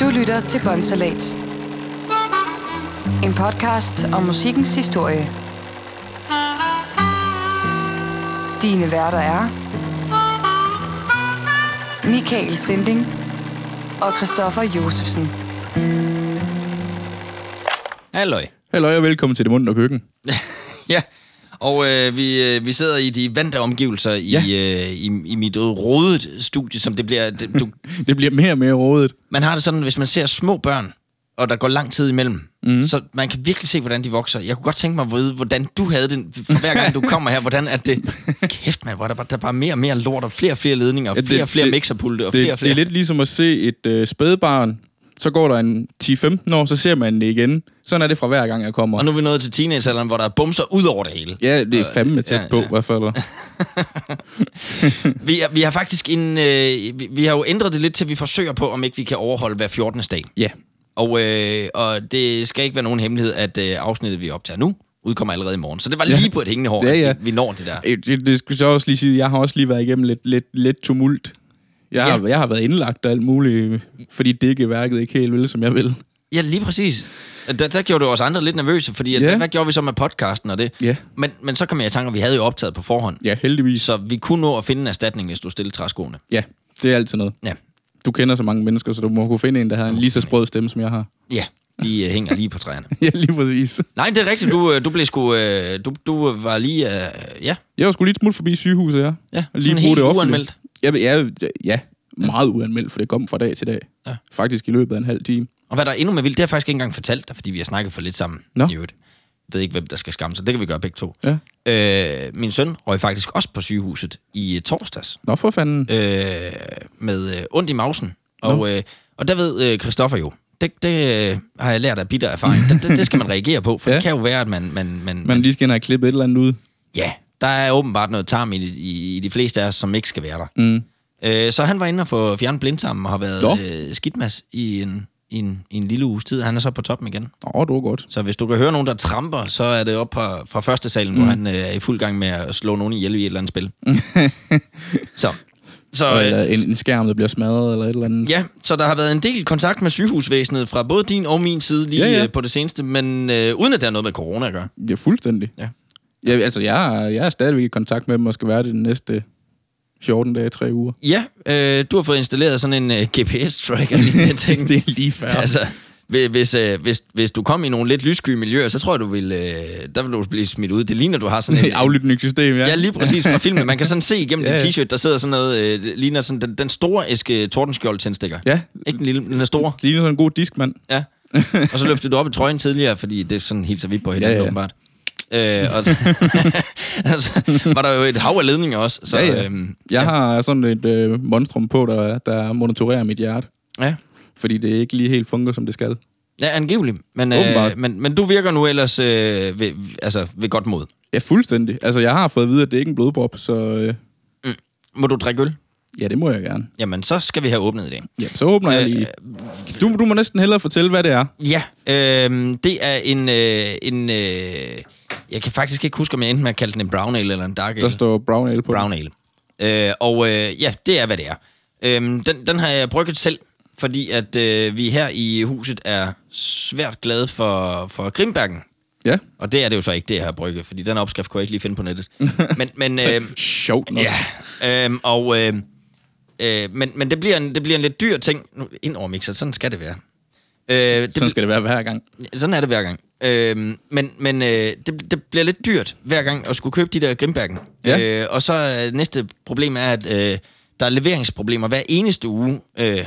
Du lytter til Bonsalat. En podcast om musikkens historie. Dine værter er... Michael Sinding og Christoffer Josefsen. Halløj. Hallo og velkommen til Det Mundt og Køkken. Ja, og øh, vi, øh, vi sidder i de vante omgivelser i, Ja. øh, i, i mit rodet studie, som det bliver... Det, du, Det bliver mere og mere rådet. man har det sådan, hvis man ser små børn, og der går lang tid imellem, mm. så man kan virkelig se, hvordan de vokser. Jeg kunne godt tænke mig at vide, hvordan du havde det, for hver gang du kommer her, hvordan at det... Kæft, man, hvor der, bare- der er bare mere og mere lort, og flere og flere ledninger, og flere og flere mixerpulte, og flere og flere... det er lidt ligesom at se et øh, spædbarn. Så går der en 10-15 år, så ser man det igen. Sådan er det fra hver gang, jeg kommer. Og nu er vi nået til teenagealderen, hvor der er bumser ud over det hele. Ja, det er fandme tæt ja, på, ja. i hvert fald. Vi, er, vi har faktisk en... Øh, vi, vi har jo ændret det lidt til, at vi forsøger på, om ikke vi kan overholde hver 14. dag. Ja, Og, øh, og det skal ikke være nogen hemmelighed, at øh, afsnittet, vi optager nu, udkommer allerede i morgen. Så det var Ja. lige på et hængende hår, Ja, ja. vi, vi når det der. Øh, det, det skulle så også lige sige, jeg har også lige været igennem lidt, lidt, lidt tumult. Jeg har, Ja. jeg har været indlagt og alt muligt, fordi det ikke værket ikke helt vil, som jeg vil. Ja, lige præcis. Der, der gjorde det os andre lidt nervøse, fordi at, Ja. hvad gjorde vi så med podcasten og det? Ja, Men, men så kom jeg i tanke, at vi havde jo optaget på forhånd. ja heldigvis. Så vi kunne nå at finde en erstatning, hvis du stillede træskoene. Ja, det er altid noget. Ja, Du kender så mange mennesker, så du må kunne finde en, der har en lige så sprød stemme, som jeg har. ja de øh, hænger lige på træerne. Ja, lige præcis. Nej, det er rigtigt. Du, øh, du blev sgu... Øh, du, du var lige... Øh, ja, Jeg var sgu lige smut forbi sygehuset, ja. ja. Lige sådan helt det uanmeldt. Jeg, jeg, ja, meget uanmeldt, for det kom fra dag til dag. Ja. Faktisk i løbet af en halv time. Og hvad der er endnu mere vildt, det har jeg faktisk ikke engang fortalt dig, fordi vi har snakket for lidt sammen Nå. i øvrigt. Jeg ved ikke, hvem der skal skamme sig. Det kan vi gøre begge to. Ja. Øh, min søn røg faktisk også på sygehuset i øh, torsdags Nå for fanden. øh, med øh, ondt i mausen. Og, øh, og der ved øh, Christoffer jo, det, det øh, har jeg lært af bitter erfaring. Det, det, det skal man reagere på, for ja. Det kan jo være, at man... man, man, Man lige skal ind og have klippet et eller andet ud. Ja, der er åbenbart noget tarm i, i, i de fleste af os, som ikke skal være der. Mm. Øh, så han var inde og få fjernet blindtarmen og har været Nå. øh, skidtmas i en, i, en, i en lille uges tid. Han er så på toppen igen. Åh, det var godt. Så hvis du kan høre nogen, der tramper, så er det op fra, fra første salen, mm. hvor han øh, er i fuld gang med at slå nogen ihjel i et eller andet spil. så, så, øh, eller en, en skærm, der bliver smadret, eller et eller andet. ja, så der har været en del kontakt med sygehusvæsenet fra både din og min side lige Ja, ja, ja. ja. på det seneste, men øh, uden at det har noget med corona at gøre. Ja, fuldstændig. Ja. Ja, altså, jeg, er- jeg er stadigvæk i kontakt med dem, og skal være det de næste 14 dage, 3 uger. Ja, øh, du har fået installeret sådan en øh, GPS-tracker ting. det er lige før. Altså, hvi- hvis, øh, hvis, hvis du kom i nogle lidt lyssky miljøer, så tror jeg, du vil, øh, der vil du blive smidt ud. Det ligner, du har sådan en... Aflytningssystem, ja. Ja, lige præcis fra filmen. Man kan sådan se igennem Ja, din t-shirt, der sidder sådan noget, øh, det ligner sådan den, den store æske Tordenskjold tændstikker. Ja, Ikke den lille, den er store. ligner sådan en god disk, mand. Ja. Og så løftede du op i trøjen tidligere, fordi det er sådan helt så vidt på hinanden, ja. ja. åbenbart. Øh, og så, altså, var der jo et hav af ledninger også. Så, Ja, ja. Øhm, Jeg har sådan et øh, monstrum på, der, der monitorerer mit hjerte. ja. Fordi det ikke lige helt fungerer, som det skal. Ja, angiveligt. Men, øh, men, men du virker nu ellers øh, ved, altså, ved godt mod. Ja, fuldstændig. Altså, jeg har fået at vide, at det ikke er en blodprop, så øh, Må du drikke øl? ja, det må jeg gerne. Jamen, så skal vi have åbnet i dag. Ja, så åbner jeg Øh, lige. Du, du må næsten hellere fortælle, hvad det er. Ja, øh, det er en... Øh, en øh, jeg kan faktisk ikke huske, om jeg enten har kaldt den en brown ale eller en dark ale. Der står brown ale på. brown ale. Øh, og øh, ja, det er, hvad det er. Øh, den, den har jeg brygget selv, fordi at øh, vi her i huset er svært glade for, for Grimbergen. Ja, Og det er det jo så ikke, det jeg har brygget, fordi den opskrift kunne jeg ikke lige finde på nettet. men, men øh, sjovt nok. Ja, øhm, og, øh, øh, men, men det, bliver en, det bliver en lidt dyr ting. Nu, ind over mixer, sådan skal det være. Øh, det, Sådan skal det være hver gang. sådan er det hver gang. Øh, men men øh, det, det bliver lidt dyrt hver gang at skulle købe de der Grimbergen. Ja. Øh, og så er næste problem er, at øh, der er leveringsproblemer hver eneste uge. Øh,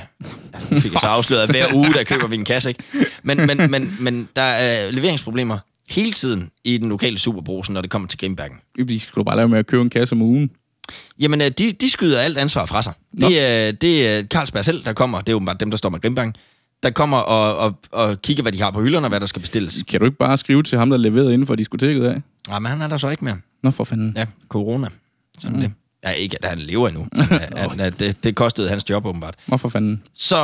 nu fik jeg så afsløret, at hver uge, der køber vi en kasse, ikke? Men, men, men, men der er leveringsproblemer hele tiden i den lokale superbrugsen, når det kommer til Grimbergen. Vi skulle bare lave med at købe en kasse om ugen. Jamen, øh, de, de skyder alt ansvar fra sig. Det er, det er Carlsberg selv, der kommer. Det er åbenbart dem, der står med Grimbank. Der kommer og, og, og kigger, hvad de har på hylderne, og hvad der skal bestilles. Kan du ikke bare skrive til ham, der leverede inden for diskoteket af? Ja, men han er der så ikke mere. Nå, for fanden. Ja, corona. Sådan mm. det. Ja, ikke at han lever endnu. at, at det, det kostede hans job åbenbart. Nå, for fanden. Så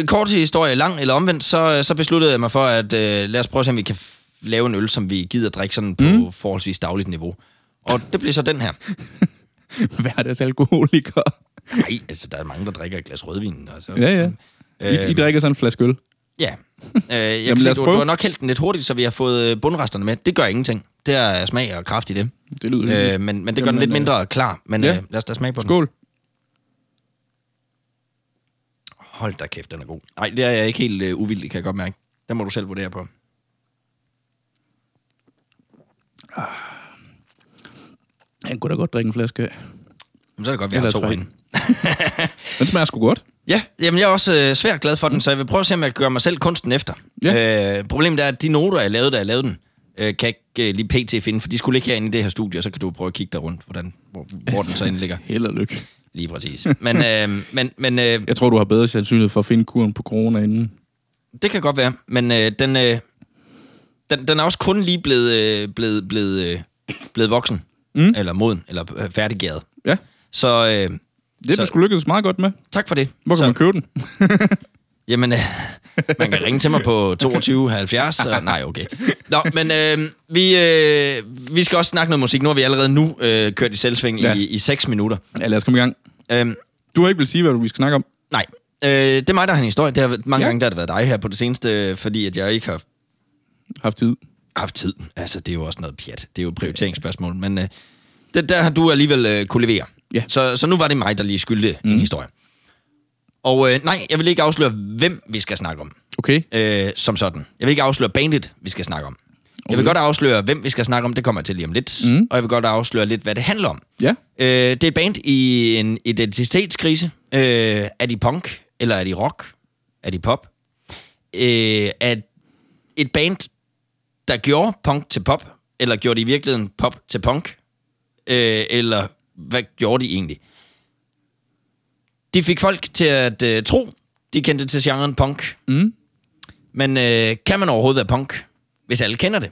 øh, kort historie, lang eller omvendt, så, så besluttede jeg mig for, at øh, lad os prøve at se, om vi kan lave en øl, som vi gider drikke sådan på mm. forholdsvis dagligt niveau. Og det bliver så den her. Hverdagsalkoholiker. Nej, altså, der er mange, der drikker et glas rødvin. Altså, Ja, ja. I, I drikker sådan en flaske øl. Ja. Øh, jeg Jamen, kan se, du, du har nok hældt den lidt hurtigt, så vi har fået øh, bundresterne med. Det gør ingenting. Det er smag og kraft i det. Det lyder. Øh, men, men det gør Jamen, den lidt øh, mindre klar. Men ja. øh, lad os da smage på den. Skål. Hold da kæft, den er god. Nej, det er jeg ikke helt øh, uvildig, kan jeg godt mærke. Den må du selv vurdere på. Jeg kunne da godt drikke en flaske af. Men så er det godt, vi har Eller to tre. herinde. Den smager sgu godt. Ja, jamen jeg er også øh, svært glad for den, så jeg vil prøve at se, om jeg kan gøre mig selv kunsten efter. Ja. Øh, problemet er, at de noter, jeg lavede, da jeg lavede den, øh, kan ikke øh, lige pt. finde, for de skulle ligge herinde i det her studie, og så kan du prøve at kigge der rundt, hvordan, hvor, hvor den så inde ligger. Held og lykke. Lige præcis. Men, øh, men, men øh, Jeg tror, du har bedre sandsynlighed for at finde kuren på corona inden. det kan godt være. Men øh, den, øh, den, den er også kun lige blevet, øh, blevet, blevet, øh, blevet voksen. Mm. Eller moden, eller øh, færdiggæret. Ja, Så øh, det er Så- du skulle lykkes meget godt med. tak for det. Hvor kan så, man købe den? Jamen, øh, man kan ringe til mig på 22 70. Så, nej, okay. Nå, men øh, vi, øh, vi skal også snakke noget musik. Nu har vi allerede nu øh, kørt i selvsving Ja. i, i 6 minutter. Ja, lad os komme i gang. Øh, Du har ikke vil sige, hvad vi skal snakke om. nej, øh, det er mig, der har en historie. Det har, mange Ja. gange der har det været dig her på det seneste, fordi at jeg ikke har Haft tid. haft tid. Altså, det er jo også noget pjat. Det er jo prioriteringsspørgsmål. Men øh, det, der har du alligevel øh, kunne levere. Ja. Så, så nu var det mig, der lige skyldte mm. en historie. Og øh, nej, jeg vil ikke afsløre, hvem vi skal snakke om. Okay. øh, som sådan. Jeg vil ikke afsløre bandet, vi skal snakke om. Okay. Jeg vil godt afsløre, hvem vi skal snakke om. Det kommer jeg til lige om lidt. Mhm. Og jeg vil godt afsløre lidt, hvad det handler om. Ja. Øh, det er et band i en identitetskrise. Øh, er de punk? Eller er de rock? Er de pop? Øh, er et band, der gjorde punk til pop? Eller gjorde de i virkeligheden pop til punk? Øh, eller hvad gjorde de egentlig? De fik folk til at øh, tro, de kendte til genren punk. Mm. Men øh, kan man overhovedet være punk, hvis alle kender det?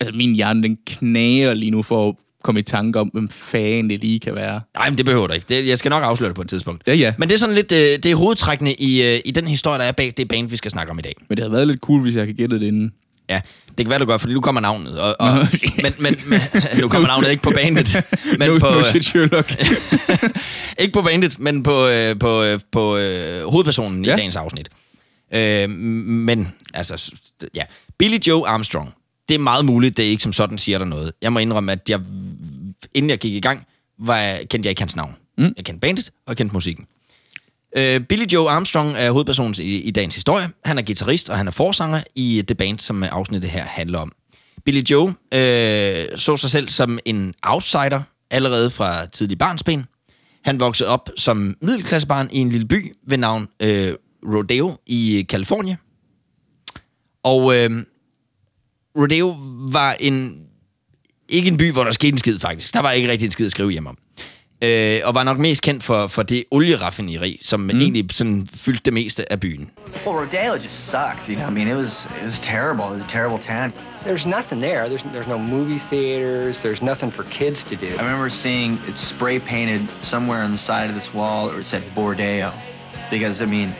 Altså, min hjerne, den knager lige nu for at komme i tanke om, hvem fanden det lige kan være. Nej, men det behøver du ikke. Det, jeg skal nok afsløre det på et tidspunkt. Ja, ja. Men det er sådan lidt, øh, det er hovedtrækkende i, øh, i den historie, der er bag det band, vi skal snakke om i dag. Men det havde været lidt cool, hvis jeg havde gættet det inden. Ja, det kan være, du gør, fordi nu kommer navnet. Og, og, men, men, men, nu kommer navnet ikke på bandet. Men no, på, no øh, shit, Sherlock. ikke på bandet, men på, øh, på, øh, på øh, hovedpersonen ja. I dagens afsnit. Øh, men, altså, ja. Billy Joe Armstrong. Det er meget muligt, det ikke som sådan siger der noget. Jeg må indrømme, at jeg, inden jeg gik i gang, var, kendte jeg ikke hans navn. Mm. Jeg kendte bandet, og jeg kendte musikken. Øh, Billy Joe Armstrong er hovedpersonen i, i dagens historie. Han er guitarist, og han er forsanger i øh, det band, som øh, afsnittet her handler om. Billy Joe øh, så sig selv som en outsider allerede fra tidlig barnsben. Han voksede op som middelklassebarn i en lille by ved navn øh, Rodeo i Kalifornien. Og øh, Rodeo var en ikke en by, hvor der skete en skid, faktisk. Der var ikke rigtig en skid at skrive hjem om. Øh, og var nok mest kendt for, for det olieraffineri, som mm. egentlig sådan fyldte det meste af byen. Well, Rodeo just sucks, you know. I mean, it was it was terrible. It was a terrible town. There's nothing there. There's, there's no movie theaters. There's nothing for kids to do. I remember seeing it spray painted somewhere on the side of this wall, or it said Bordeaux, because I mean,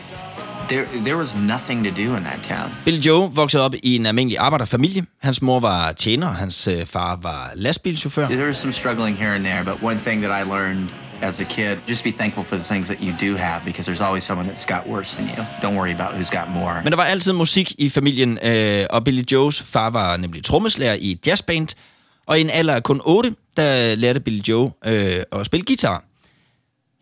there there was nothing to do in that town. Billy Joe voksede op i en almindelig arbejderfamilie. Hans mor var tjener, og hans øh, far var lastbilchauffør. There was some struggling here and there, but one thing that I learned as a kid, just be thankful for the things that you do have, because there's always someone that's got worse than you. Don't worry about who's got more. Men der var altid musik i familien, øh, og Billy Joes far var nemlig trommeslager i et jazzband. Og i en alder af kun 8, der lærte Billy Joe øh, at spille guitar.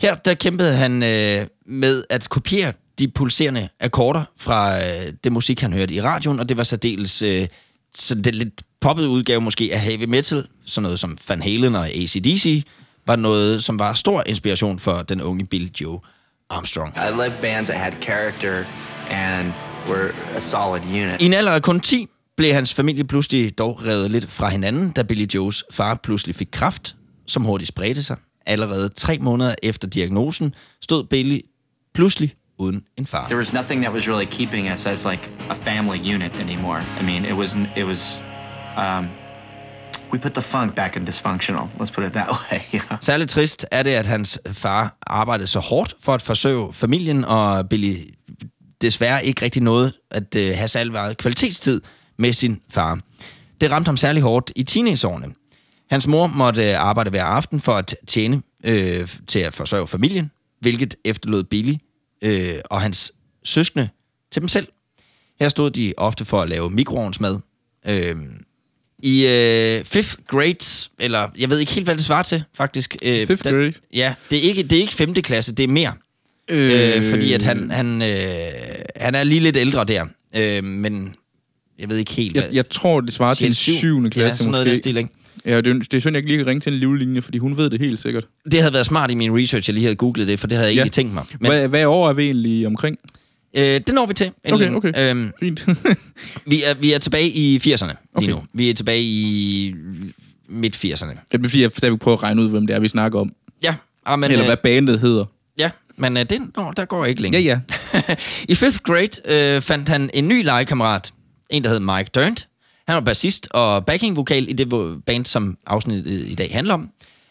Her der kæmpede han øh, med at kopiere de pulserende akkorder fra øh, det musik, han hørte i radioen, og det var særdeles øh, så det lidt poppet udgave måske af heavy metal, sådan noget som Van Halen og ACDC, var noget, som var stor inspiration for den unge Billy Joe Armstrong. I loved bands that had character and were a solid unit. I en alder af kun 10 blev hans familie pludselig dog revet lidt fra hinanden, da Billy Joes far pludselig fik kræft, som hurtigt spredte sig. Allerede tre måneder efter diagnosen stod Billy pludselig uden en far. there was nothing that was really keeping us as like a family unit anymore. I mean, it was it was um, we put the funk back in dysfunctional. Let's put it that way. You know? Særligt trist er det, at hans far arbejdede så hårdt for at forsøge familien, og Billy desværre ikke rigtig nåede at øh, have særlig meget kvalitetstid med sin far. Det ramte ham særlig hårdt i teenageårene. Hans mor måtte øh, arbejde hver aften for at tjene øh, til at forsørge familien, hvilket efterlod Billy øh, og hans søskende til dem selv. Her stod de ofte for at lave mikroovnsmad. Øhm, I øh, fifth grade, eller jeg ved ikke helt, hvad det svarer til, faktisk. Øh, Fifth der- grade? Ja, det er ikke, det er ikke 5. klasse, det er mere. Øh, fordi at han, han, øh, han er lige lidt ældre der. Øh, men jeg ved ikke helt, Jeg, jeg tror, det svarer til en Sjæl- 7. Ja, klasse sådan noget måske. den stil, ikke? Ja, det, er- det er synd, jeg ikke lige kan ringe til en livlinje, fordi hun ved det helt sikkert. Det havde været smart i min research, jeg lige havde googlet det, for det havde jeg Ja. egentlig tænkt mig. Men hvad, hvad år er vi egentlig omkring? øh, det når vi til. Okay, okay. Øhm, Fint. vi, er, vi er tilbage i 80'erne lige Okay. nu. Vi er tilbage i midt-80'erne. det er fordi, jeg stadig prøver at regne ud, hvem det er, vi snakker om. Ja, ah, men, Eller øh, hvad bandet hedder. ja, men øh, det, nå, der går ikke længe. Ja, ja. I 5th grade øh, fandt han en ny legekammerat, en der hed Mike Durnt. Han var bassist og backing-vokal i det band, som afsnittet i dag handler om.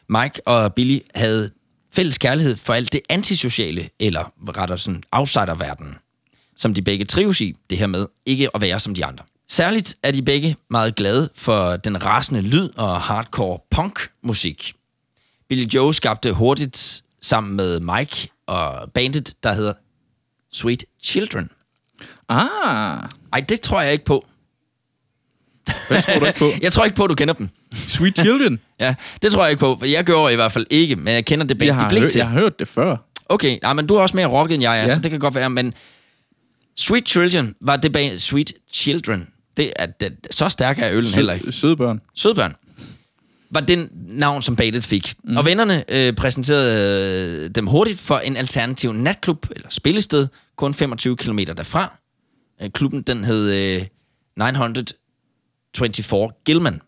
Mike og Billy havde fælles kærlighed for alt det antisociale, eller rettere sådan outsiderverdenen, som de begge trives i, det her med ikke at være som de andre. Særligt er de begge meget glade for den rasende lyd og hardcore punk-musik. Billy Joe skabte hurtigt sammen med Mike og bandet, der hedder Sweet Children. Ah, Ej, det tror jeg ikke på. Hvad tror du ikke på? Jeg tror ikke på, at du kender dem. Sweet Children. Ja, det tror jeg ikke på. for Jeg gjorde i hvert fald ikke, men jeg kender det band, Jeg de har, hørt, til. jeg har hørt det før. Okay, nej, men du er også mere rocket end jeg er, ja. Så det kan godt være, men Sweet Children var det band, Sweet Children. Det er, det, så stærk er øllen heller ikke. Sød, søde børn. Sødbørn var den navn, som bandet fik. Mm. Og vennerne øh, præsenterede øh, dem hurtigt for en alternativ natklub, eller spillested, kun 25 km derfra. Øh, klubben, den hed øh, 924 Gilman,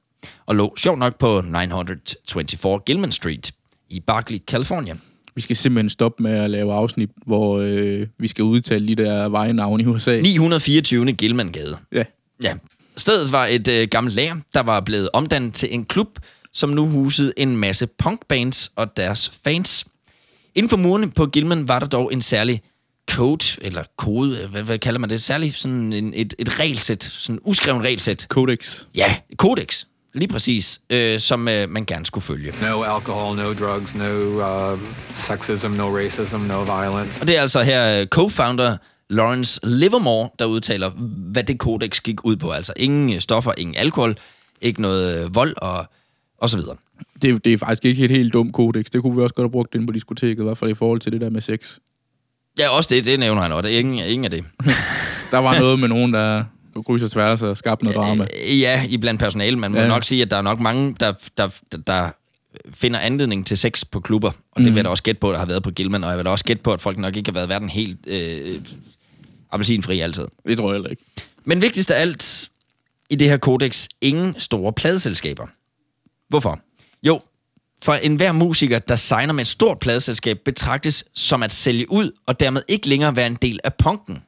og lå sjovt nok på 924 Gilman Street i Berkeley, California. Vi skal simpelthen stoppe med at lave afsnit, hvor øh, vi skal udtale de der vejnavne i USA. 924. Gilman-gade. Ja. Ja. Stedet var et øh, gammelt lager, der var blevet omdannet til en klub, som nu husede en masse punkbands og deres fans. Inden for murene på Gilman var der dog en særlig code, eller kode, hvad, hvad kalder man det? Særlig sådan en, et, et regelsæt, sådan en uskreven regelsæt. Codex. Ja, kodex, lige præcis, øh, som øh, man gerne skulle følge. No alcohol, no drugs, no uh, sexism, no racism, no violence. Og det er altså her øh, co-founder Lawrence Livermore, der udtaler, hvad det kodex gik ud på. Altså ingen øh, stoffer, ingen alkohol, ikke noget øh, vold og, og så videre. Det, er- det er faktisk ikke et helt dumt codex. Det kunne vi også godt have brugt inde på diskoteket, i hvert fald i forhold til det der med sex. Ja, også det, det nævner han, og det er ingen, ingen af det. Der var noget med nogen, der på kryds og tværs og skabte noget drama. Ja, i blandt personale. Man må ja. Nok sige, at der er nok mange, der, der, der, der finder anledning til sex på klubber. Og det vil jeg da også gætte på, der har været på Gilman. Og jeg vil da også gætte på, at folk nok ikke har været verden helt øh, appelsinfri altid. Det tror jeg heller ikke. Men vigtigst af alt i det her kodex, ingen store pladeselskaber. Hvorfor? Jo, for enhver musiker, der signer med et stort pladeselskab, betragtes som at sælge ud, og dermed ikke længere være en del af punken.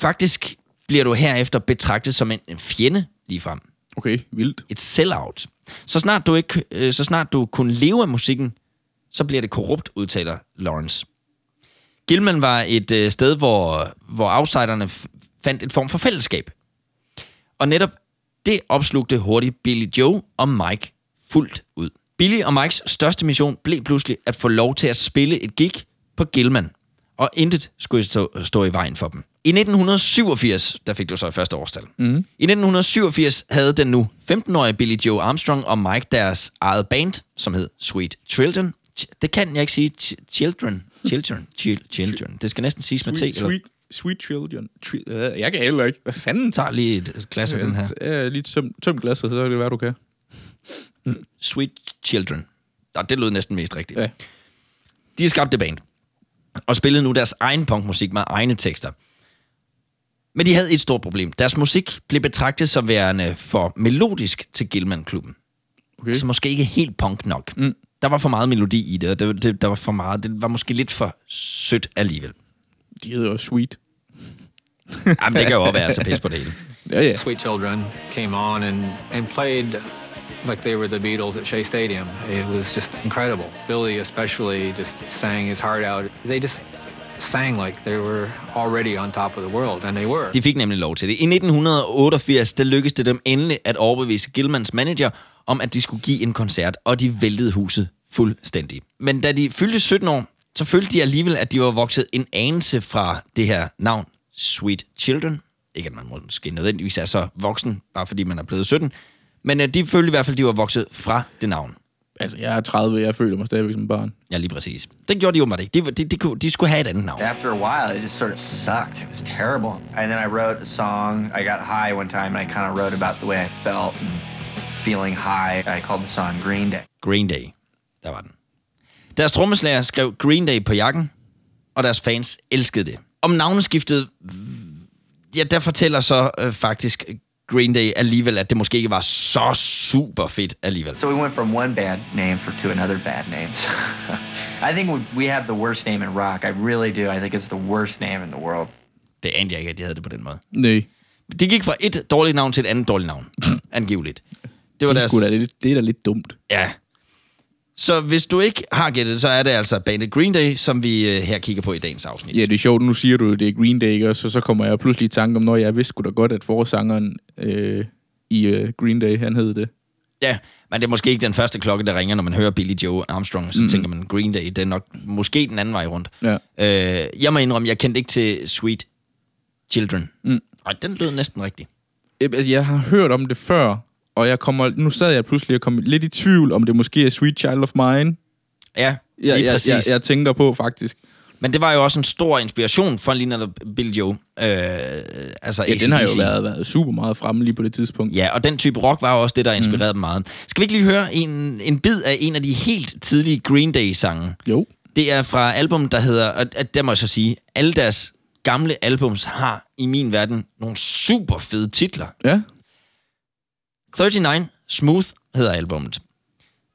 Faktisk bliver du herefter betragtet som en, en fjende ligefrem. Okay, vildt. Et sellout. Så snart du ikke, øh, så snart du kun lever af musikken, så bliver det korrupt, udtaler Lawrence. Gilman var et øh, sted, hvor, hvor outsiderne fandt et form for fællesskab. Og netop det opslugte hurtigt Billy Joe og Mike fuldt ud. Billy og Mikes største mission blev pludselig at få lov til at spille et gig på Gilman. Og intet skulle stå, stå i vejen for dem. I 1987, der fik du så i første årstal. Mm. I 1987 havde den nu 15-årige Billy Joe Armstrong og Mike deres eget band, som hed Sweet Children. Ch- Det kan jeg ikke sige. Ch- Children. Children. Chil- Children. Det skal næsten siges med T. Sweet, eller- sweet, sweet children. Tri- øh, jeg kan heller ikke. Hvad fanden? tager lige et glas af den her. Ja, lige tøm, tøm glasset, så er det, hvad du kan. Sweet Children. Nå, det lød næsten mest rigtigt. Ja. De har skabt det band. Og spillede nu deres egen punkmusik med egne tekster. Men de havde et stort problem. Deres musik blev betragtet som værende for melodisk til Gilman-klubben. Okay. Så måske ikke helt punk nok. Mm. Der var for meget melodi i det, og det, det, der var for meget. Det var måske lidt for sødt alligevel. De hedder også sweet. Jamen, det kan jo også være at tage pis på det hele. Ja, ja. Sweet Children came on and, and played like they were the Beatles at Shea Stadium. It was just incredible. Billy especially just sang his heart out. They just sang like they were already on top of the world, and they were. De fik nemlig lov til det. I 1988, der lykkedes det dem endelig at overbevise Gilmans manager om, at de skulle give en koncert, og de væltede huset fuldstændig. Men da de fyldte 17 år, så følte de alligevel, at de var vokset en anelse fra det her navn, Sweet Children. Ikke at man måske nødvendigvis er så voksen, bare fordi man er blevet 17. Men øh, de følte i hvert fald, at de var vokset fra det navn. Altså, jeg er 30, jeg føler mig stadigvæk som barn. Ja, lige præcis. Det gjorde de åbenbart ikke. De, de, de, de, de skulle have et andet navn. After a while, it just sort of sucked. It was terrible. And then I wrote a song. I got high one time, and I kind of wrote about the way I felt and feeling high. I called the song Green Day. Green Day. Der var den. Deres trommeslager skrev Green Day på jakken, og deres fans elskede det. Om navneskiftet, ja, der fortæller så øh, faktisk Green Day alligevel, at det måske ikke var så super fedt alligevel. So we went from one bad name for to another bad names. I think we- we have the worst name in rock. I really do. I think it's the worst name in the world. Det anede jeg ikke, at de havde det på den måde. Nej, De gik fra et dårligt navn til et andet dårligt navn, angiveligt. Det var det er, deres... da lidt, det er da lidt dumt. Ja. Så hvis du ikke har gættet, så er det altså bandet Green Day, som vi øh, her kigger på i dagens afsnit. Ja, det er sjovt, nu siger du, det er Green Day, ikke? og så, så kommer jeg pludselig i tanke om, når jeg vidste sgu da godt, at forsangeren øh, i øh, Green Day, han hed det. Ja, men det er måske ikke den første klokke, der ringer, når man hører Billy Joe Armstrong. Så mm. tænker man, Green Day, det er nok måske den anden vej rundt. Ja. Øh, jeg må indrømme, jeg kendte ikke til Sweet Children. Mm. Ej, den lød næsten rigtig. Altså, jeg har hørt om det før, og jeg kommer, nu sad jeg pludselig og kom lidt i tvivl, om det måske er Sweet Child of Mine. Ja, lige jeg, præcis. jeg, jeg tænker på, faktisk. Men det var jo også en stor inspiration for lige netop Billy Joe. Øh, altså Ja, den har jo AC/DC. været, været super meget fremme lige på det tidspunkt. Ja, og den type rock var jo også det, der inspirerede mm. dem meget. Skal vi ikke lige høre en, en bid af en af de helt tidlige Green Day-sange? Jo. Det er fra album, der hedder, og at der må jeg så sige, alle deres gamle albums har i min verden nogle super fede titler. Ja. 39 Smooth hedder albummet.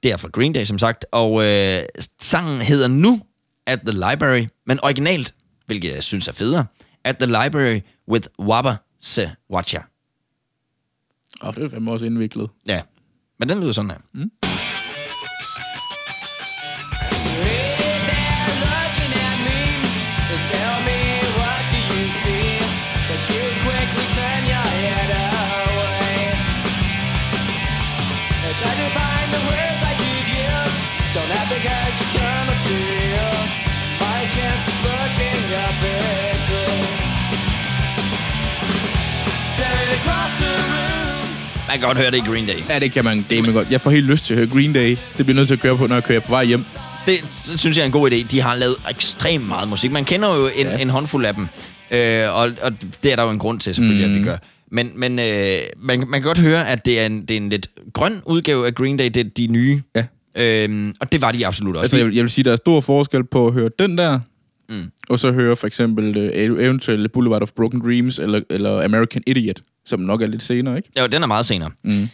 Det er fra Green Day, som sagt, og øh, sangen hedder nu At the Library, men originalt, hvilket jeg synes er federe, At the Library with Wabba Se Watcha. Og det er fandme også indviklet. Ja, men den lyder sådan her. Mm. Man kan godt høre det i Green Day. Ja, det kan man game godt. Jeg får helt lyst til at høre Green Day. Det bliver nødt til at køre på, når jeg kører på vej hjem. Det, det synes jeg er en god idé. De har lavet ekstremt meget musik. Man kender jo en, ja. Ja. en håndfuld af dem. Øh, og, og det er der jo en grund til, selvfølgelig, mm. at vi gør. Men, men øh, man, man kan godt høre, at det er en, det er en lidt grøn udgave af Green Day. Det er de nye. Ja. Øhm, og det var de absolut også. Altså, jeg, vil- jeg vil sige, der er stor forskel på at høre den der, mm. og så høre for eksempel øh, eventuelt Boulevard of Broken Dreams, eller, eller American Idiot, som nok er lidt senere, ikke? Ja, den er meget senere. Mm.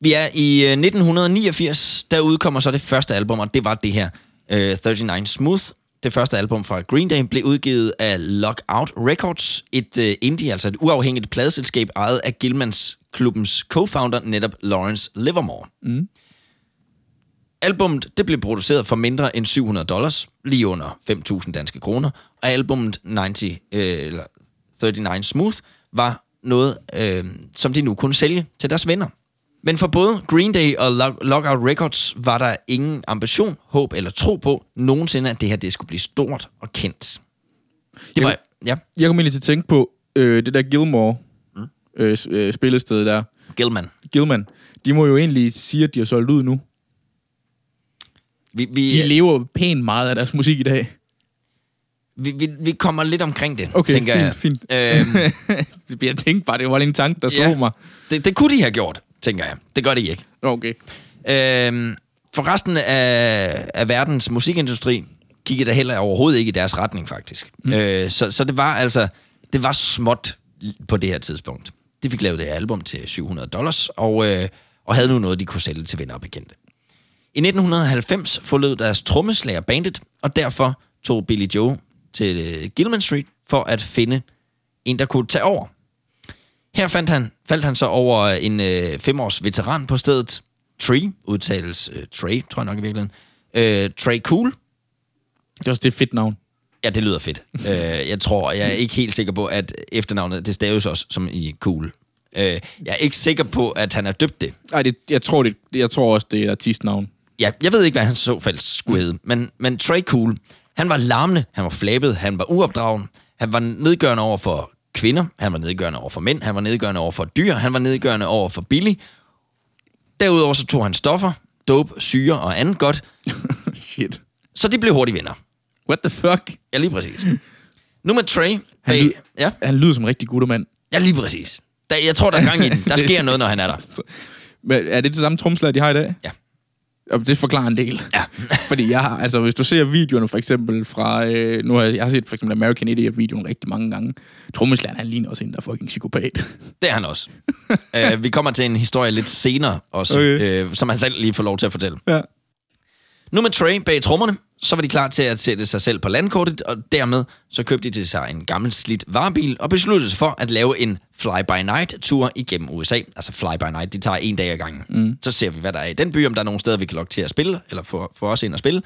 Vi er i øh, 1989, der udkommer så det første album, og det var det her, øh, 39 Smooth. Det første album fra Green Day blev udgivet af Lockout Records, et øh, indie, altså et uafhængigt pladeselskab, ejet af Gilmans klubbens co-founder, netop Lawrence Livermore. Mm. Albummet det blev produceret for mindre end 700 dollars, lige under 5.000 danske kroner, og albummet 90, øh, eller 39 Smooth var noget, øh, som de nu kunne sælge til deres venner. Men for både Green Day og Lock- Lockout Records var der ingen ambition, håb eller tro på nogensinde, at det her det skulle blive stort og kendt. Det var, Jeg- ja, Jeg kom egentlig til at tænke på øh, det der Gilmore mm. øh, øh, spillested der. Gilman. Gilman. De må jo egentlig sige, at de har solgt ud nu. Vi, vi, De lever pænt meget af deres musik i dag. Vi, vi, vi kommer lidt omkring det, Okay, tænker jeg. fint, Øhm, jeg tænkte bare, det var en tanke, der slog Ja. mig. det, det kunne de have gjort, tænker jeg. Det gør de ikke. Okay. Øhm, for resten af, af verdens musikindustri kiggede der heller overhovedet ikke i deres retning, faktisk. Mm. Øh, så, så det var altså, det var småt på det her tidspunkt. De fik lavet det her album til 700 dollars, og, øh, og havde nu noget, de kunne sælge til venner og bekendte. I 1990 forlod deres trommeslager bandet, og derfor tog Billy Joe til øh, Gilman Street for at finde en, der kunne tage over. Her fandt han, faldt han så over en øh, femårs veteran på stedet. Tree, udtales øh, Trey, tror jeg nok i virkeligheden. Øh, Trey Cool. Det er også det er fedt navn. Ja, det lyder fedt. øh, jeg tror, jeg er ikke helt sikker på, at efternavnet, det staves også som i Cool. Øh, jeg er ikke sikker på, at han er døbt det. Nej, det, jeg, tror, det, jeg tror også, det er artistnavn. Ja, jeg ved ikke, hvad han så fald skulle hedde, men, men Trey Cool, Han var larmende, han var flabet, han var uopdragen, han var nedgørende over for kvinder, han var nedgørende over for mænd, han var nedgørende over for dyr, han var nedgørende over for Billy. Derudover så tog han stoffer, dope, syre og andet godt, Shit. så de blev hurtigt venner. What the fuck? Ja, lige præcis. Nu med Trey. Han, lyd, ja, han lyder som en rigtig guttermand. ja, lige præcis. Der, jeg tror, der er gang i den. Der sker noget, når han er der. Men er det det samme tromslag, de har i dag? Ja. Og det forklarer en del. Ja. Fordi jeg har, altså hvis du ser videoerne for eksempel fra, øh, nu har jeg, jeg har set for eksempel American Idiot-videoen rigtig mange gange. Trommeslageren, han ligner også en, der er fucking psykopat. Det er han også. uh, vi kommer til en historie lidt senere også, Okay. uh, som han selv lige får lov til at fortælle. ja. Nu med Trey bag trommerne, så var de klar til at sætte sig selv på landkortet, og dermed så købte de sig en gammel slidt varebil og besluttede sig for at lave en fly-by-night-tur igennem USA. Altså fly-by-night, de tager en dag ad gangen. Mm. Så ser vi, hvad der er i den by, om der er nogle steder, vi kan lokke til at spille, eller få, få os ind og spille,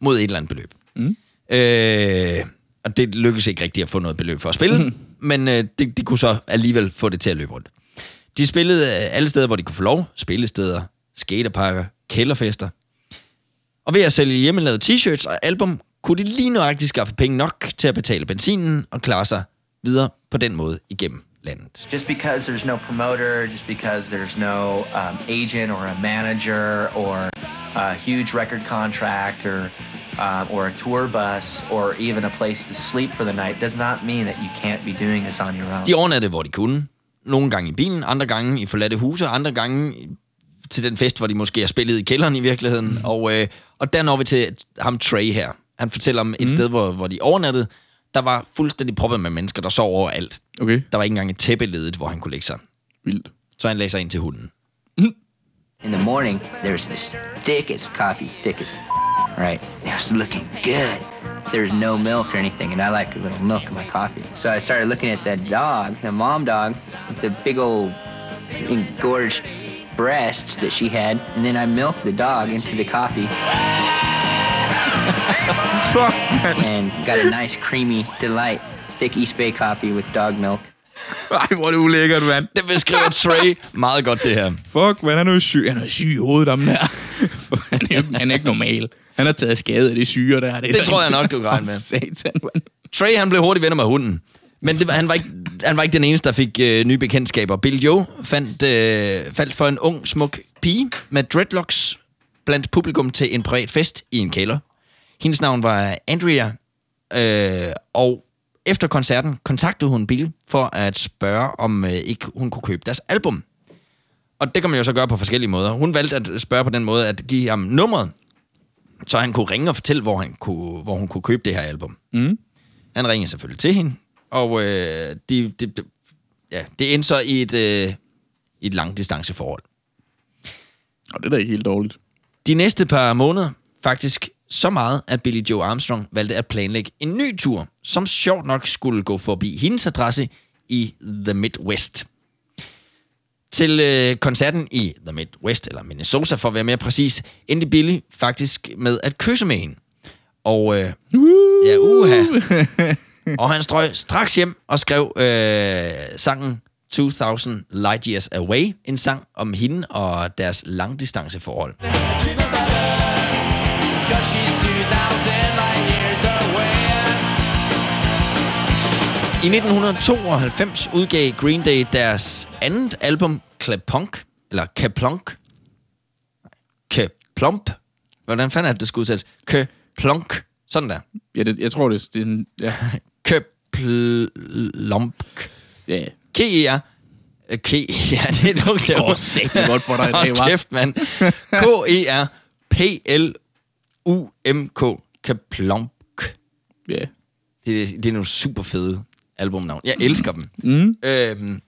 mod et eller andet beløb. Mm. Øh, og det lykkedes ikke rigtigt at få noget beløb for at spille, mm. men øh, de, de kunne så alligevel få det til at løbe rundt. De spillede øh, alle steder, hvor de kunne få lov. Spillesteder, skaterparker, kælderfester. Og ved at sælge hjemmelavede t-shirts og album, kunne de lige nøjagtigt skaffe penge nok til at betale benzinen og klare sig videre på den måde igennem landet. Just because there's no promoter, just because there's no um, agent or a manager or a huge record contract or um, or a tour bus or even a place to sleep for the night does not mean that you can't be doing this on your own. De overnattede, hvor de kunne. Nogle gange i bilen, andre gange i forladte huse, andre gange til den fest, hvor de måske har spillet i kælderen i virkeligheden. Mm. Og, øh, og der når vi til ham Trey her. Han fortæller om et mm. sted, hvor, hvor de overnattede. Der var fuldstændig proppet med mennesker, der sov overalt. Okay, Der var ikke engang et tæppe ledet, hvor han kunne lægge sig. vildt. Så han lagde sig ind til hunden. In the morning, there's this thickest coffee, thickest, right? It was looking good. There's no milk or anything, and I like a little milk in my coffee. So I started looking at that dog, the mom dog, with the big old engorged breasts that she had, and then I milked the dog into the coffee Fuck, man. and got a nice, creamy delight, thick East Bay coffee with dog milk. Ej, hvor er det ulækkert, mand. Det beskriver Trey meget godt, det her. Fuck, man, han er jo syg. Han er syg i hovedet, ham der. han, er jo, han er ikke normal. Han har taget skade af det syre der. Det, er der tror jeg nok, du kan regne med. Satan, mand. Trey, han blev hurtigt venner med hunden. Men det, han, var ikke, han var ikke den eneste, der fik øh, nye bekendtskaber. Bill Joe fandt, øh, faldt for en ung, smuk pige med dreadlocks blandt publikum til en privat fest i en kælder. Hendes navn var Andrea, øh, og efter koncerten kontaktede hun Bill for at spørge, om øh, ikke hun kunne købe deres album. Og det kan man jo så gøre på forskellige måder. Hun valgte at spørge på den måde, at give ham nummeret, så han kunne ringe og fortælle, hvor, han kunne, hvor hun kunne købe det her album. Mm. Han ringede selvfølgelig til hende, og øh, de, de, de, ja, det endte så i et, øh, et langdistanceforhold. Og det er da ikke helt dårligt. De næste par måneder, faktisk så meget, at Billy Joe Armstrong valgte at planlægge en ny tur, som sjovt nok skulle gå forbi hendes adresse i The Midwest. Til øh, koncerten i The Midwest, eller Minnesota for at være mere præcis, endte Billy faktisk med at kysse med hende. Og øh, ja, uha. Og han strøg straks hjem og skrev øh, sangen 2000 Light Years Away, en sang om hende og deres langdistanceforhold. I 1992 udgav Green Day deres andet album, Clapunk, eller Kaplunk. Kaplump. Hvordan fanden er det, det skulle udsættes? Kaplunk. Sådan der. Ja, det, jeg tror, det, det er. Ja, Kaplump. ja. K-E-R. K, ja, det er et bogstav. Åh, godt for dig i dag, Hold hva'? kæft, mand. K-E-R-P-L-U-M-K. Kaplump. ja. Det, er- det er nogle super fede albumnavn. Jeg elsker dem. Mm. Øhm,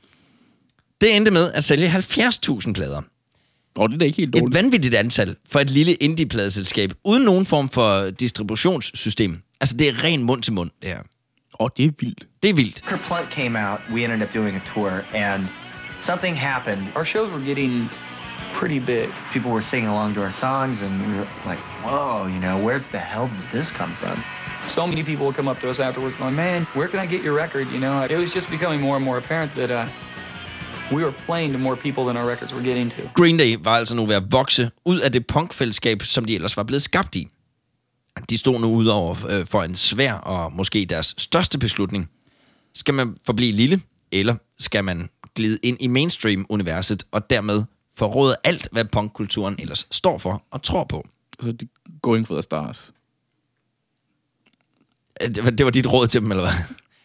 det endte med at sælge 70.000 plader. Og det er da ikke helt Et dårligt. vanvittigt antal for et lille indie-pladeselskab, uden nogen form for distributionssystem. Altså, det er ren mund til mund, det her. Åh, det er vildt. Det er vildt. Kerplunk came out, we ended up doing a tour, and something happened. Our shows were getting pretty big. People were singing along to our songs, and we were like, whoa, you know, where the hell did this come from? So many people would come up to us afterwards going, man, where can I get your record? You know, it was just becoming more and more apparent that uh, we were playing to more people than our records were getting to. Green Day var altså nu ved at vokse ud af det punkfællesskab, som de ellers var blevet skabt i. De stod nu ud over øh, for en svær og måske deres største beslutning. Skal man forblive lille, eller skal man glide ind i mainstream-universet og dermed forråde alt, hvad punkkulturen ellers står for og tror på? Altså, de going for the stars. Øh, Det var, det var dit råd til dem, eller hvad?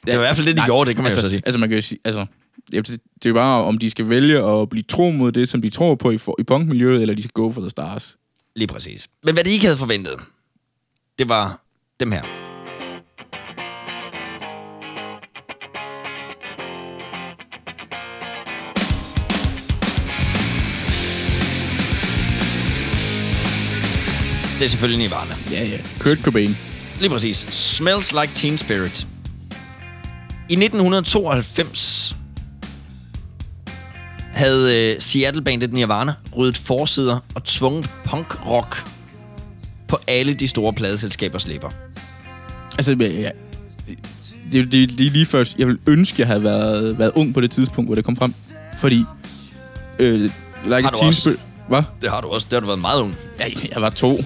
Det var i hvert fald det, de Nej, gjorde, det kan man altså, jo så sige. Altså, man kan jo sige, altså, det, det er jo bare, om de skal vælge at blive tro mod det, som de tror på i, for, i punkmiljøet, eller de skal gå for the stars. Lige præcis. Men hvad de ikke havde forventet, det var dem her. Det er selvfølgelig Nirvana. Ja, ja. Kurt Cobain. Lige præcis. Smells Like Teen Spirit. I 1992 havde øh, Seattle-bandet Nirvana ryddet forsider og tvunget punk-rock på alle de store pladeselskabers læber. Altså, ja. Det, det, det er lige før, jeg vil ønske, jeg havde været, været ung på det tidspunkt, hvor det kom frem. Fordi, øh, like Har du teen også? spirit... Hvad? Det har du også. Det har du været meget ung. Ja, jeg var to.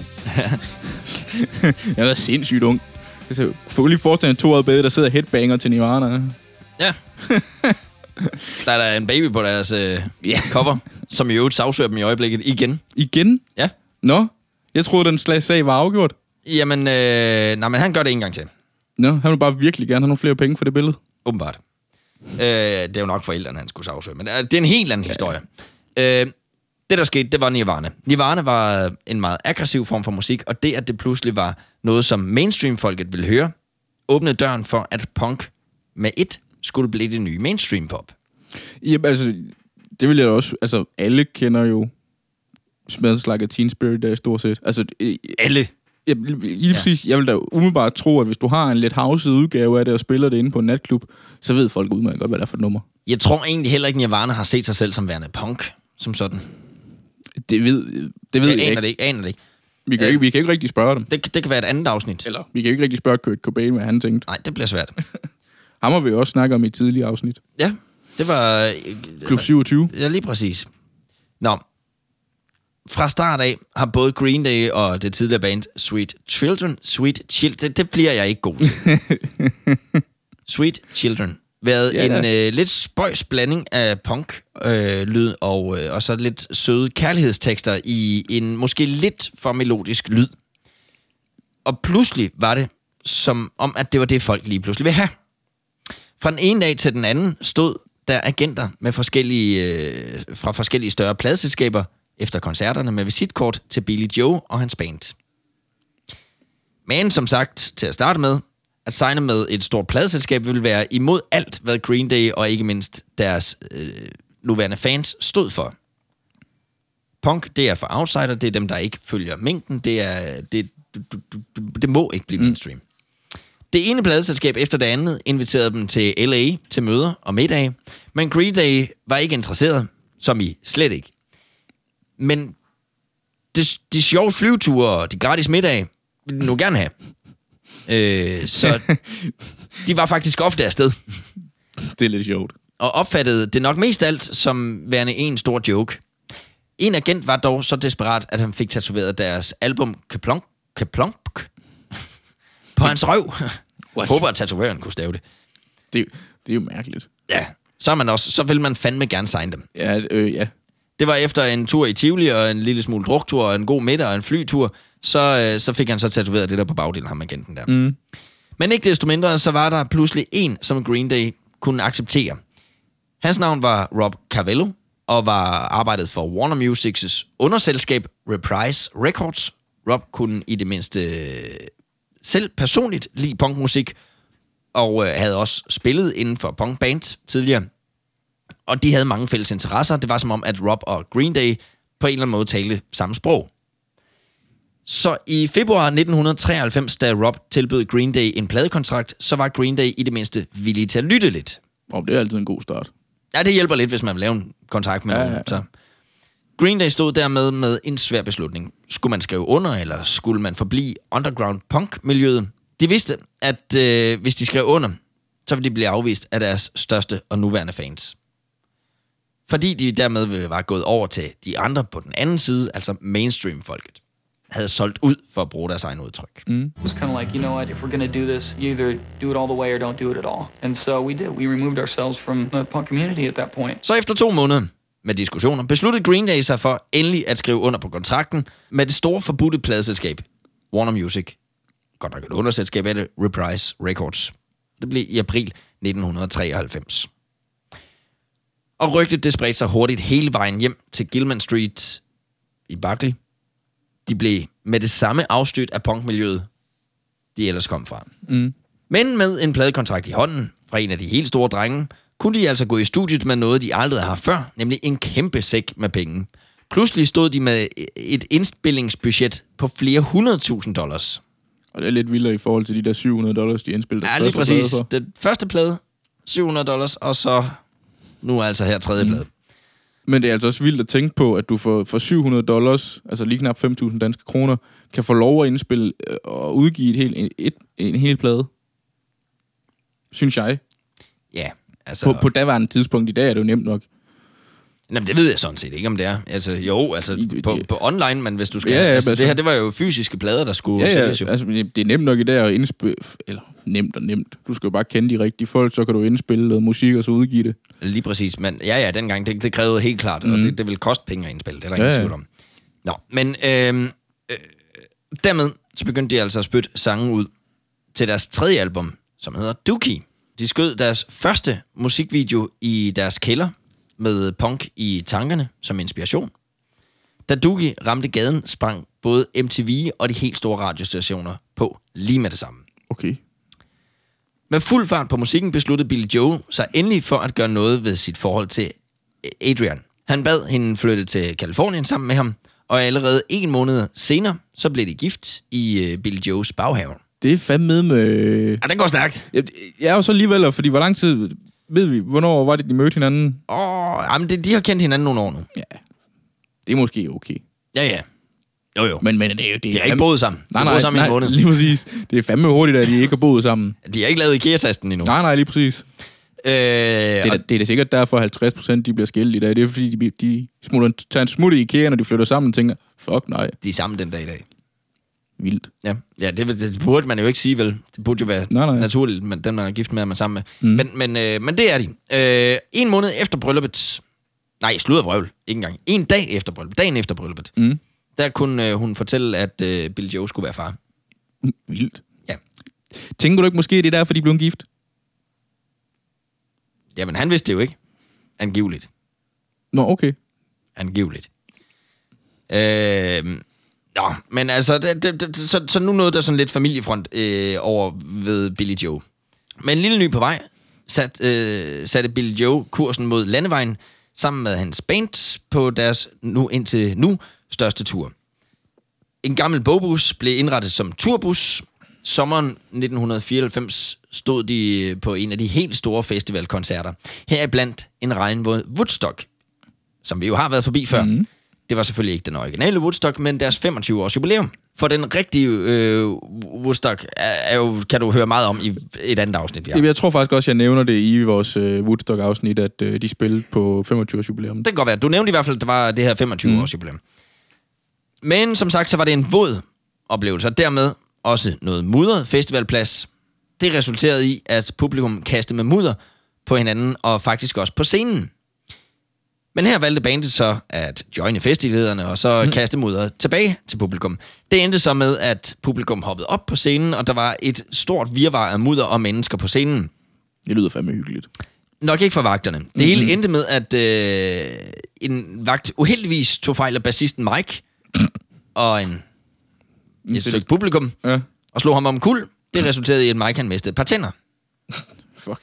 jeg var sindssygt ung. Altså, få lige forestille en to år bedre, der sidder headbanger til Nirvana. Ja. der er der en baby på deres øh, Ja. cover, som i øvrigt sagsøger dem i øjeblikket igen. Igen? Ja. Nå, jeg troede, den slag sag var afgjort. Jamen, øh, nej, men han gør det en gang til. Nå, han vil bare virkelig gerne have nogle flere penge for det billede. Åbenbart. Øh, det er jo nok forældrene, han skulle sagsøge, men øh, det er en helt anden historie. Øh, det, der skete, det var Nirvana. Nirvana var en meget aggressiv form for musik, og det, at det pludselig var noget, som mainstream-folket ville høre, åbnede døren for, at punk med et skulle blive det nye mainstream-pop. Jamen, altså, det vil jeg da også... Altså, alle kender jo Smells Like a Teen Spirit der stort set. Altså, øh, Alle. jeg, lige ja. præcis, jeg vil da umiddelbart tro, at hvis du har en lidt houset udgave af det og spiller det inde på en natklub, så ved folk udmærket godt, hvad det er for et nummer. Jeg tror egentlig heller ikke, Nirvana har set sig selv som værende punk, som sådan. Det ved, det ved Jeg jeg, aner ikke. det ikke, aner det ikke. Vi kan, Øh. ikke. vi kan ikke rigtig spørge dem. Det, det kan være et andet afsnit. Eller, vi kan ikke rigtig spørge Kurt Cobain, hvad han tænkte. Nej, det bliver svært. Ham har vi jo også snakket om i et tidligere afsnit. Ja, det var... øh, Klub 27. Ja, lige præcis. Nå. Fra start af har både Green Day og det tidligere band Sweet Children, Sweet Children, det, det bliver jeg ikke god til. Sweet Children. Været Ja, en øh, lidt spøjs blanding af punk-lyd øh, lyd og, øh, og så lidt søde kærlighedstekster i en måske lidt for melodisk lyd. Og pludselig var det som om, at det var det, folk lige pludselig vil have. Fra den ene dag til den anden stod der agenter med forskellige, øh, fra forskellige større pladselskaber efter koncerterne med visitkort til Billy Joe og hans band. Men som sagt, til at starte med, at signe med et stort pladselskab ville være imod alt, hvad Green Day og ikke mindst deres øh, nuværende fans stod for. Punk, det er for outsider, det er dem, der ikke følger mængden, det, er, det, du, du, du, det må ikke blive mainstream. Mm. Det ene pladeselskab efter det andet inviterede dem til LA til møder og middage, men Green Day var ikke interesseret, som i slet ikke. Men de, de sjove flyveture og de gratis middage ville de nu gerne have. Øh, så de var faktisk ofte afsted Det er lidt sjovt. og opfattede det nok mest alt som værende en stor joke. En agent var dog så desperat, at han fik tatoveret deres album Kaplonk, Kaplonk på hans røv. What? Håber, at tatovøren kunne stave det. Det, det er jo mærkeligt. Ja, så, er man også, så vil man fandme gerne signe dem. Ja, øh, ja. Det var efter en tur i Tivoli, og en lille smule druktur, og en god middag, og en flytur, så, øh, så fik han så tatoveret det der på bagdelen, ham agenten der. Mm. Men ikke desto mindre, så var der pludselig en, som Green Day kunne acceptere. Hans navn var Rob Cavallo, og var arbejdet for Warner Musics underselskab Reprise Records. Rob kunne i det mindste øh, selv personligt lide punkmusik, og øh, havde også spillet inden for punkband tidligere. Og de havde mange fælles interesser. Det var som om, at Rob og Green Day på en eller anden måde talte samme sprog. Så i februar 1993, da Rob tilbød Green Day en pladekontrakt, så var Green Day i det mindste villige til at lytte lidt. Og det er altid en god start. Ja, det hjælper lidt, hvis man vil lave en kontakt med Ja, nogen. ja. Så. Green Day stod dermed med en svær beslutning. Skulle man skrive under, eller skulle man forblive underground punk-miljøet? De vidste, at øh, hvis de skrev under, så ville de blive afvist af deres største og nuværende fans. Fordi de dermed var gået over til de andre på den anden side, altså mainstream-folket. havde solgt ud for at bruge deres egen udtryk. Mm. It was kind of like, you know what, if we're going to do this, you either do it all the way or don't do it at all. And so we did. We removed ourselves from the punk community at that point. Så efter to måneder med diskussioner, besluttede Green Day sig for endelig at skrive under på kontrakten med det store forbudte pladeselskab, Warner Music. Godt nok et underselskab af det, Reprise Records. Det blev i april 1993. Og rygtet det spredte sig hurtigt hele vejen hjem til Gilman Street i Berkeley. De blev med det samme afstødt af punkmiljøet, de ellers kom fra. Mm. Men med en pladekontrakt i hånden fra en af de helt store drenge, kunne de altså gå i studiet med noget, de aldrig har haft før, nemlig en kæmpe sæk med penge. Pludselig stod de med et indspillingsbudget på flere hundredtusind dollars. Og det er lidt vildere i forhold til de der 700 dollars, de indspillede Ja, lige præcis. Den første plade, 700 dollars, og så nu altså her tredje plade. Men det er altså også vildt at tænke på, at du for, for 700 dollars, altså lige knap 5.000 danske kroner, kan få lov at indspille øh, og udgive et helt, en, et, en hel plade. Synes jeg. Ja, altså... På, på daværende tidspunkt i dag er det jo nemt nok. Jamen, det ved jeg sådan set ikke, om det er. Altså, jo, altså I- på, det- på online, men hvis du skal... Ja, ja, altså, altså- det her, det var jo fysiske plader, der skulle Ja, ja, altså, det er nemt nok i dag at indspille... Eller nemt og nemt. Du skal jo bare kende de rigtige folk, så kan du indspille noget musik og så udgive det. Lige præcis, men ja, ja, dengang, det, det krævede helt klart, mm. og det, det ville koste penge at indspille, det er der Ja, ingen tvivl om. Nå, men øh, øh, dermed så begyndte de altså at spytte sange ud til deres tredje album, som hedder Dookie. De skød deres første musikvideo i deres kælder med punk i tankerne som inspiration. Da Dookie ramte gaden, sprang både MTV og de helt store radiostationer på lige med det samme. Okay. Med fuld fart på musikken besluttede Billy Joe sig endelig for at gøre noget ved sit forhold til Adrian. Han bad hende flytte til Kalifornien sammen med ham, og allerede en måned senere, så blev de gift i øh, Billy Joes baghave. Det er fandme med... Ja, den går stærkt. Jeg, jeg er jo så alligevel, fordi hvor lang tid... Ved vi, hvornår var det, de mødte hinanden? Åh, jamen, det, de har kendt hinanden nogle år nu. Ja. Det er måske okay. Ja, ja. Jo, jo. Men, men det er jo... Det De har ikke boet sammen. De Nej, nej, boet sammen i nej, en måned. lige præcis. Det er fandme hurtigt, at de ikke har boet sammen. De har ikke lavet IKEA-testen endnu. Nej, nej, lige præcis. Øh, Det er, da, det er da sikkert derfor, at 50 procent de bliver skilt i dag. Det er fordi, de, de smutter, tager en smut i IKEA, når de flytter sammen og tænker, fuck nej, de er sammen den dag i dag. Vildt. Ja, ja det, det burde man jo ikke sige, vel? Det burde jo være Nej, nej. naturligt, men den man er gift med, er man sammen med. Mm. Men, men, øh, men det er de. Øh, en måned efter brylluppet... Nej, sludder vrøvl. Ikke engang. En dag efter brylluppet. Dagen efter brylluppet. Mm. Der kunne øh, hun fortælle, at øh, Bill Joe skulle være far. Vildt. Ja. Tænker du ikke måske, det er derfor, de blev gift? Jamen, han vidste det jo ikke. Angiveligt. Nå, okay. Angiveligt. Øh, nå, men altså, det, det, det, så, så nu nåede der sådan lidt familiefront øh, over ved Billy Joe. Men en lille ny på vej sat, øh, satte Billy Joe kursen mod landevejen sammen med hans band på deres nu indtil nu største tur. En gammel bogbus blev indrettet som turbus. Sommeren 1994 stod de på en af de helt store festivalkoncerter. Heriblandt en regnvåd Woodstock, som vi jo har været forbi før. Mm. Det var selvfølgelig ikke den originale Woodstock, men deres 25-års jubilæum. For den rigtige øh, Woodstock er, er jo, kan du høre meget om i et andet afsnit, vi har. Jeg tror faktisk også, jeg nævner det i vores øh, Woodstock-afsnit, at øh, de spillede på 25-års jubilæum. Det kan godt være. Du nævnte i hvert fald, at det var det her 25-års jubilæum. Men som sagt, så var det en våd oplevelse, og dermed også noget mudret festivalplads. Det resulterede i, at publikum kastede med mudder på hinanden, og faktisk også på scenen. Men her valgte bandet så at joine festivallederne, og så mm. kaste mudder tilbage til publikum. Det endte så med, at publikum hoppede op på scenen, og der var et stort virvar af mudder og mennesker på scenen. Det lyder fandme hyggeligt. Nok ikke for vagterne. Det mm-hmm. hele endte med, at øh, en vagt uheldigvis tog fejl af bassisten Mike og en, et stykke publikum Ja, og slog ham om kul. Det resulterede i, at Mike han mistede et par tænder, fuck.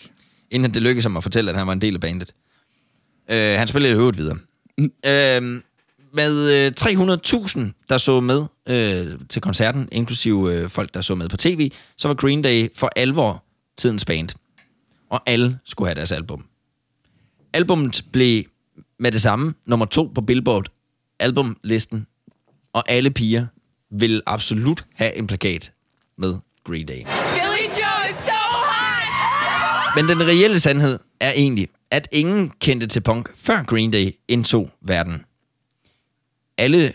inden det lykkedes ham at fortælle, at han var en del af bandet. Øh, han spillede i øvrigt videre. Mm. Øh, med øh, 300.000, der så med øh, til koncerten, inklusive øh, folk, der så med på tv, så var Green Day for alvor tidens band. Og alle skulle have deres album. Albummet blev med det samme nummer to på Billboard albumlisten, og alle piger ville absolut have en plakat med Green Day. Billy Joe is so hot! Men den reelle sandhed er egentlig, at ingen kendte til punk før Green Day indtog verden. Alle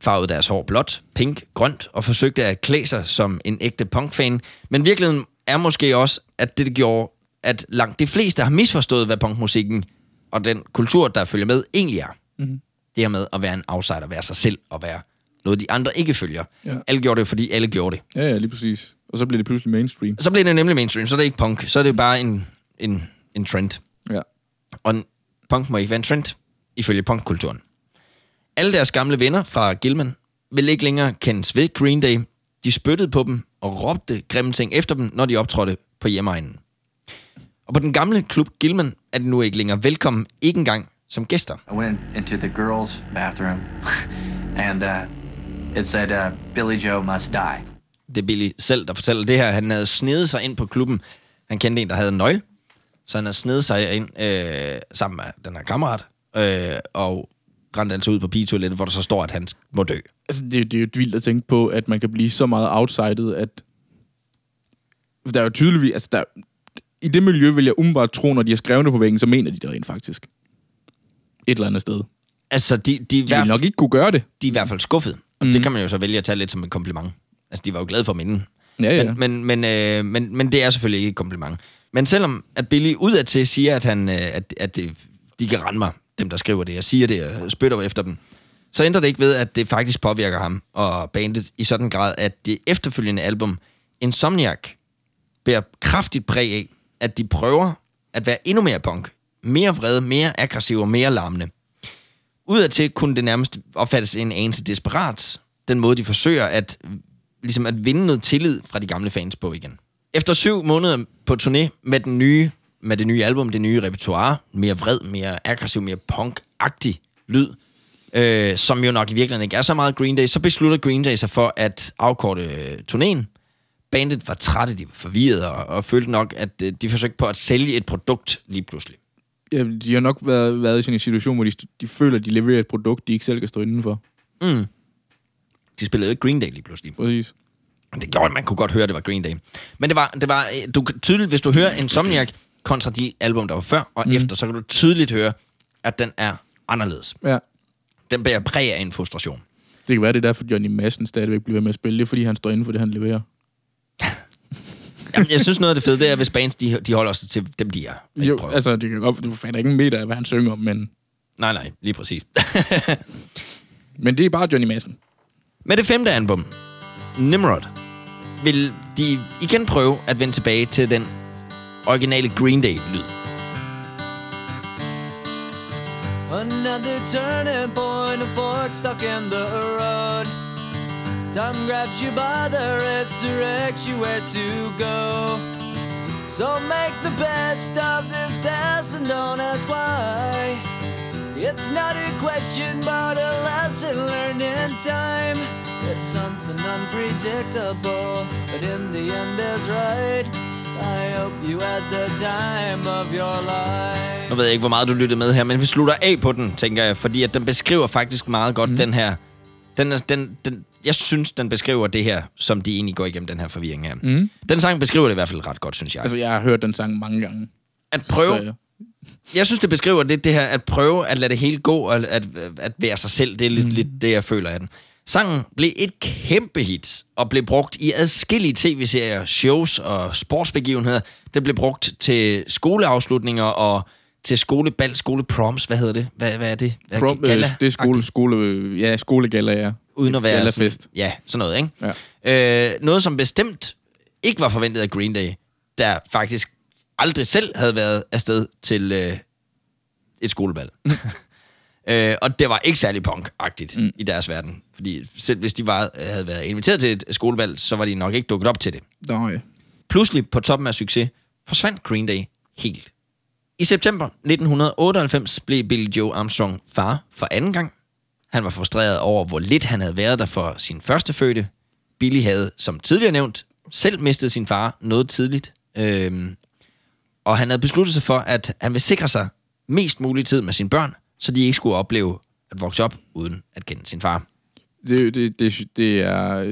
farvede deres hår blåt, pink, grønt og forsøgte at klæde sig som en ægte punkfan. Men virkeligheden er måske også, at det gjorde, at langt de fleste har misforstået, hvad punkmusikken og den kultur, der følger med, egentlig er. Mhm. Det her med at være en outsider, være sig selv og være noget, de andre ikke følger. Ja. Alle gjorde det, fordi alle gjorde det. Ja, ja, lige præcis. Og så bliver det pludselig mainstream. Så bliver det nemlig mainstream, så er det ikke punk, så er det bare en, en, en trend. Ja. Og en punk må ikke være en trend, ifølge punkkulturen. Alle deres gamle venner fra Gilman ville ikke længere kendes ved Green Day. De spyttede på dem og råbte grimme ting efter dem, når de optrådte på hjemmeegnen. Og på den gamle klub Gilman er de nu ikke længere velkommen, ikke engang som gæster. I went in- into the girls' bathroom, and uh, it said, uh, Billy Joe must die. Det er Billy selv, der fortæller det her. Han havde snedet sig ind på klubben. Han kendte en, der havde en nøgle. Så han havde snedet sig ind øh, sammen med den her kammerat. Øh, og rendte altså ud på pigetoilettet, hvor der så står, at han må dø. Altså, det, er det er jo vildt at tænke på, at man kan blive så meget outsidet, at... Der er jo tydeligvis... Altså, der, I det miljø vil jeg umiddelbart tro, når de har skrevet det på væggen, så mener de det rent faktisk. Et eller andet sted. Altså, de, de, De vil nok ikke kunne gøre det. de er i hvert fald skuffet. Og mm. det kan man jo så vælge at tage lidt som et kompliment. Altså, de var jo glade for minden. Ja, ja. Men, men, men, øh, men, men det er selvfølgelig ikke et kompliment. Men selvom at Billy udadtil siger, at, han, øh, at, at de kan rende mig, dem der skriver det, og siger det og spytter efter dem, så ændrer det ikke ved, at det faktisk påvirker ham og bandet i sådan en grad, at det efterfølgende album, Insomniac, bærer kraftigt præg af, at de prøver at være endnu mere punk. Mere vrede, mere aggressiv og mere larmende. Udadtil kunne det nærmest opfattes en anelse desperat, den måde, de forsøger at, ligesom at vinde noget tillid fra de gamle fans på igen. Efter syv måneder på turné med, den nye, med det nye album, det nye repertoire, mere vred, mere aggressiv, mere punk-agtig lyd, øh, som jo nok i virkeligheden ikke er så meget Green Day, så beslutter Green Day sig for at afkorte øh, turnéen. Bandet var trætte, de var forvirret og, og følte nok, at øh, de forsøgte på at sælge et produkt lige pludselig. Ja, de har nok været, været i sådan en situation, hvor de, de føler, at de leverer et produkt, de ikke selv kan stå indenfor. Mm. De spillede ikke Green Day lige pludselig. Præcis. Det gjorde, man kunne godt høre, det var Green Day. Men det var, det var øh, du, tydeligt, hvis du hører Insomniac kontra de album, der var før og mm. efter, så kan du tydeligt høre, at den er anderledes. Ja. Den bærer præg af en frustration. Det kan være, det er derfor, Johnny Madsen stadigvæk bliver med at spille. Det er, fordi han står inden for det, han leverer. Jamen, jeg synes, noget af det fede, det er, hvis bands, de, de holder sig til dem, de er. Jo, prøver. altså, det kan godt, du fatter ikke en meter af, hvad han synger om, men, Nej, nej, lige præcis. men det er bare Johnny Madsen. Med det femte album, Nimrod, vil de igen prøve at vende tilbage til den originale Green Day-lyd. Another turning point, a fork stuck in the road. Time grabs you by the wrist, directs you where to go. So make the best of this test and don't ask why. It's not a question, but a lesson learned in time. It's something unpredictable, but in the end is right. I hope you had the time of your life. Nu ved jeg ikke, hvor meget du lyttede med her, men vi slutter af på den, tænker jeg, fordi at den beskriver faktisk meget godt mm. den her... Den, er- den, den, jeg synes, den beskriver det her, som de egentlig går igennem den her forvirring her. Mm. Den sang beskriver det i hvert fald ret godt, synes jeg. Altså, jeg har hørt den sang mange gange. At prøve... Så, ja. Jeg synes, det beskriver det, det her, at prøve at lade det hele gå, og at, at være sig selv. Det er lidt, mm. lidt det, jeg føler af den. Sangen blev et kæmpe hit, og blev brugt i adskillige tv-serier, shows og sportsbegivenheder. Det blev brugt til skoleafslutninger og til skolebal, skoleproms. Hvad hedder det? Hvad, hvad er det? Hvad, Prom, øh, det er skole, skole, ja, skolegalla, ja. Uden at være Gallafest. Sådan, ja, sådan noget, ikke? Ja. Øh, noget, som bestemt ikke var forventet af Green Day, der faktisk aldrig selv havde været afsted til øh, et skolebal. øh, og det var ikke særlig punk-agtigt mm. i deres verden. Fordi selv hvis de var, havde været inviteret til et skolebal, så var de nok ikke dukket op til det. Nej. Pludselig, på toppen af succes, forsvandt Green Day helt. I september 1998 blev Billy Joe Armstrong far for anden gang. Han var frustreret over, hvor lidt han havde været der for sin første fødte. Billy havde, som tidligere nævnt, selv mistet sin far noget tidligt. Øhm, og han havde besluttet sig for, at han vil sikre sig mest mulig tid med sine børn, så de ikke skulle opleve at vokse op uden at kende sin far. Det, det, det, det er...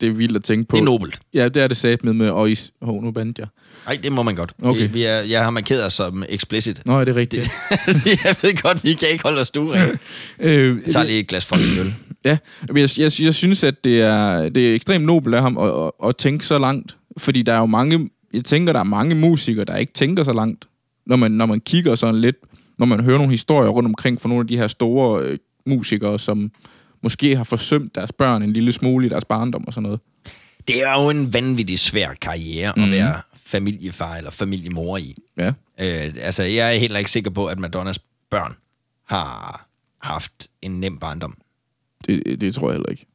det er vildt at tænke på. Det er nobelt. Ja, det er det sat med med, og i... Oh, nu bandt jeg. Nej, det må man godt. Okay. Vi, vi er, jeg har markeret os som explicit. Nå, er det rigtigt? jeg ved godt, vi kan ikke holde os stuerene. øh, Jeg tager lige et glas folkelig øl. Ja, men jeg, jeg, jeg synes, at det er, det er ekstremt nobelt af ham at, at, at tænke så langt. Fordi der er jo mange, jeg tænker, der er mange musikere, der ikke tænker så langt. Når man, når man kigger sådan lidt, når man hører nogle historier rundt omkring fra nogle af de her store øh, musikere, som måske har forsømt deres børn en lille smule i deres barndom og sådan noget. Det er jo en vanvittig svær karriere Mhm. at være familiefar eller familiemor i. Ja. Øh, altså, jeg er heller ikke sikker på, at Madonnas børn har haft en nem barndom. Det, det tror jeg heller ikke.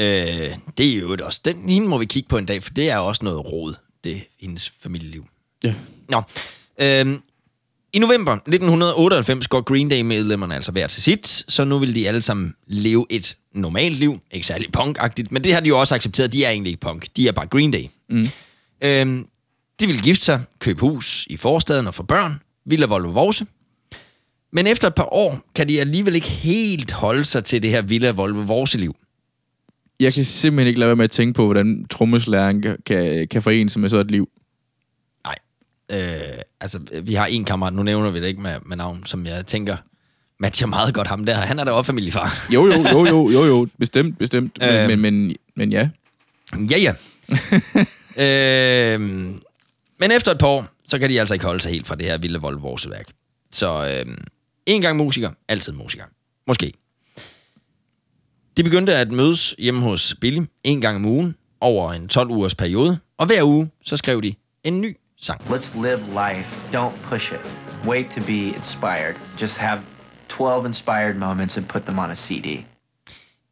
Øh, det er jo også. Den hende må vi kigge på en dag, for det er også noget råd, det hendes familieliv. Ja. Nå. Øhm, I november 1998 går Green Day-medlemmerne altså hver til sit, så nu vil de alle sammen leve et normalt liv. Ikke særlig punkagtigt, men det har de jo også accepteret. De er egentlig ikke punk. De er bare Green Day. Mm. Øhm, de vil gifte sig, købe hus i forstaden og få børn. Villa Volvo Vorse. Men efter et par år kan de alligevel ikke helt holde sig til det her Villa Volvo Vorse-liv. Jeg kan simpelthen ikke lade være med at tænke på, hvordan trommeslæren kan, kan, forene sig med sådan et liv. Nej. Øh, altså, vi har en kammerat, nu nævner vi det ikke med, med navn, som jeg tænker matcher meget godt ham der. Han er da også familiefar. Jo, jo, jo, jo, jo, jo. Bestemt, bestemt. Men, Øhm. men, men, men ja. Ja, ja. øh, men efter et par år, så kan de altså ikke holde sig helt fra det her vilde Volvo værk. Så øh, en gang musiker, altid musiker. Måske. De begyndte at mødes hjemme hos Billy en gang om ugen over en 12 ugers periode, og hver uge så skrev de en ny sang. Let's live life. Don't push it. Wait to be inspired. Just have 12 inspired moments and put them on a CD.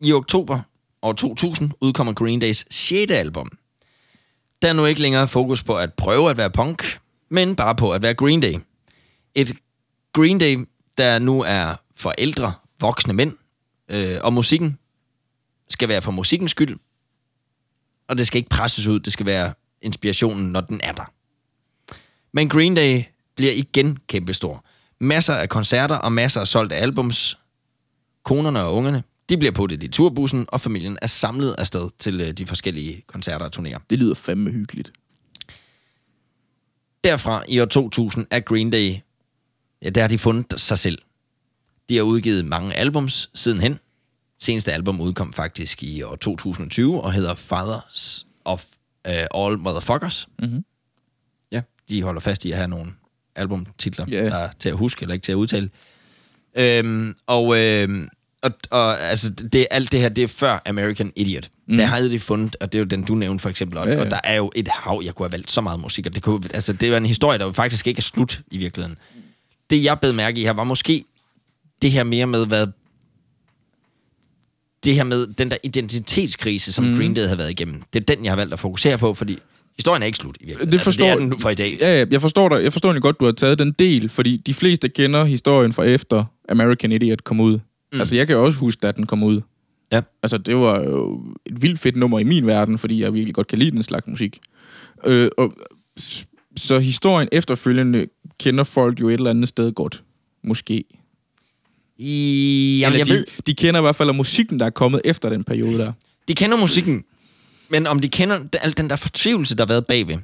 I oktober år 2000 udkommer Green Days 6. album. Der er nu ikke længere fokus på at prøve at være punk, men bare på at være Green Day. Et Green Day, der nu er for ældre, voksne mænd, øh, og musikken skal være for musikkens skyld, og det skal ikke presses ud, det skal være inspirationen, når den er der. Men Green Day bliver igen kæmpestor. Masser af koncerter og masser af solgte albums, konerne og ungerne, de bliver puttet i turbussen, og familien er samlet afsted til øh, de forskellige koncerter og turnéer. Det lyder fandme hyggeligt. Derfra i år 2000 er Green Day, ja, der har de fundet sig selv. De har udgivet mange albums sidenhen. Seneste album udkom faktisk i år 2020 og hedder Fathers of uh, All Motherfuckers. Mhm. Ja, de holder fast i at have nogle albumtitler, yeah. der er til at huske eller ikke til at udtale. Øhm, og, øhm, og, og altså, det, alt det her, det er før American Idiot. Mm. Der havde de fundet, og det er jo den, du nævnte for eksempel, og, ja. ja. og der er jo et hav, jeg kunne have valgt så meget musik, og det, kunne, altså, det var en historie, der jo faktisk ikke er slut i virkeligheden. Det, jeg bed mærke i her, var måske det her mere med, hvad det her med den der identitetskrise, som mm. Green Day havde været igennem. Det er den, jeg har valgt at fokusere på, fordi historien er ikke slut i virkeligheden. Det forstår, altså, det er den for i dag. Ja, ja, jeg forstår dig. Jeg forstår egentlig godt, du har taget den del, fordi de fleste kender historien fra efter American Idiot kom ud. Mm. Altså, jeg kan også huske, da den kom ud. Ja. Altså, det var jo et vildt fedt nummer i min verden, fordi jeg virkelig godt kan lide den slags musik. Øh, og, så historien efterfølgende kender folk jo et eller andet sted godt. Måske. I, jamen, Eller jeg de, ved, de kender i hvert fald musikken, der er kommet efter den periode der. de kender musikken, men om de kender al den der fortvivlelse, der har været bagved.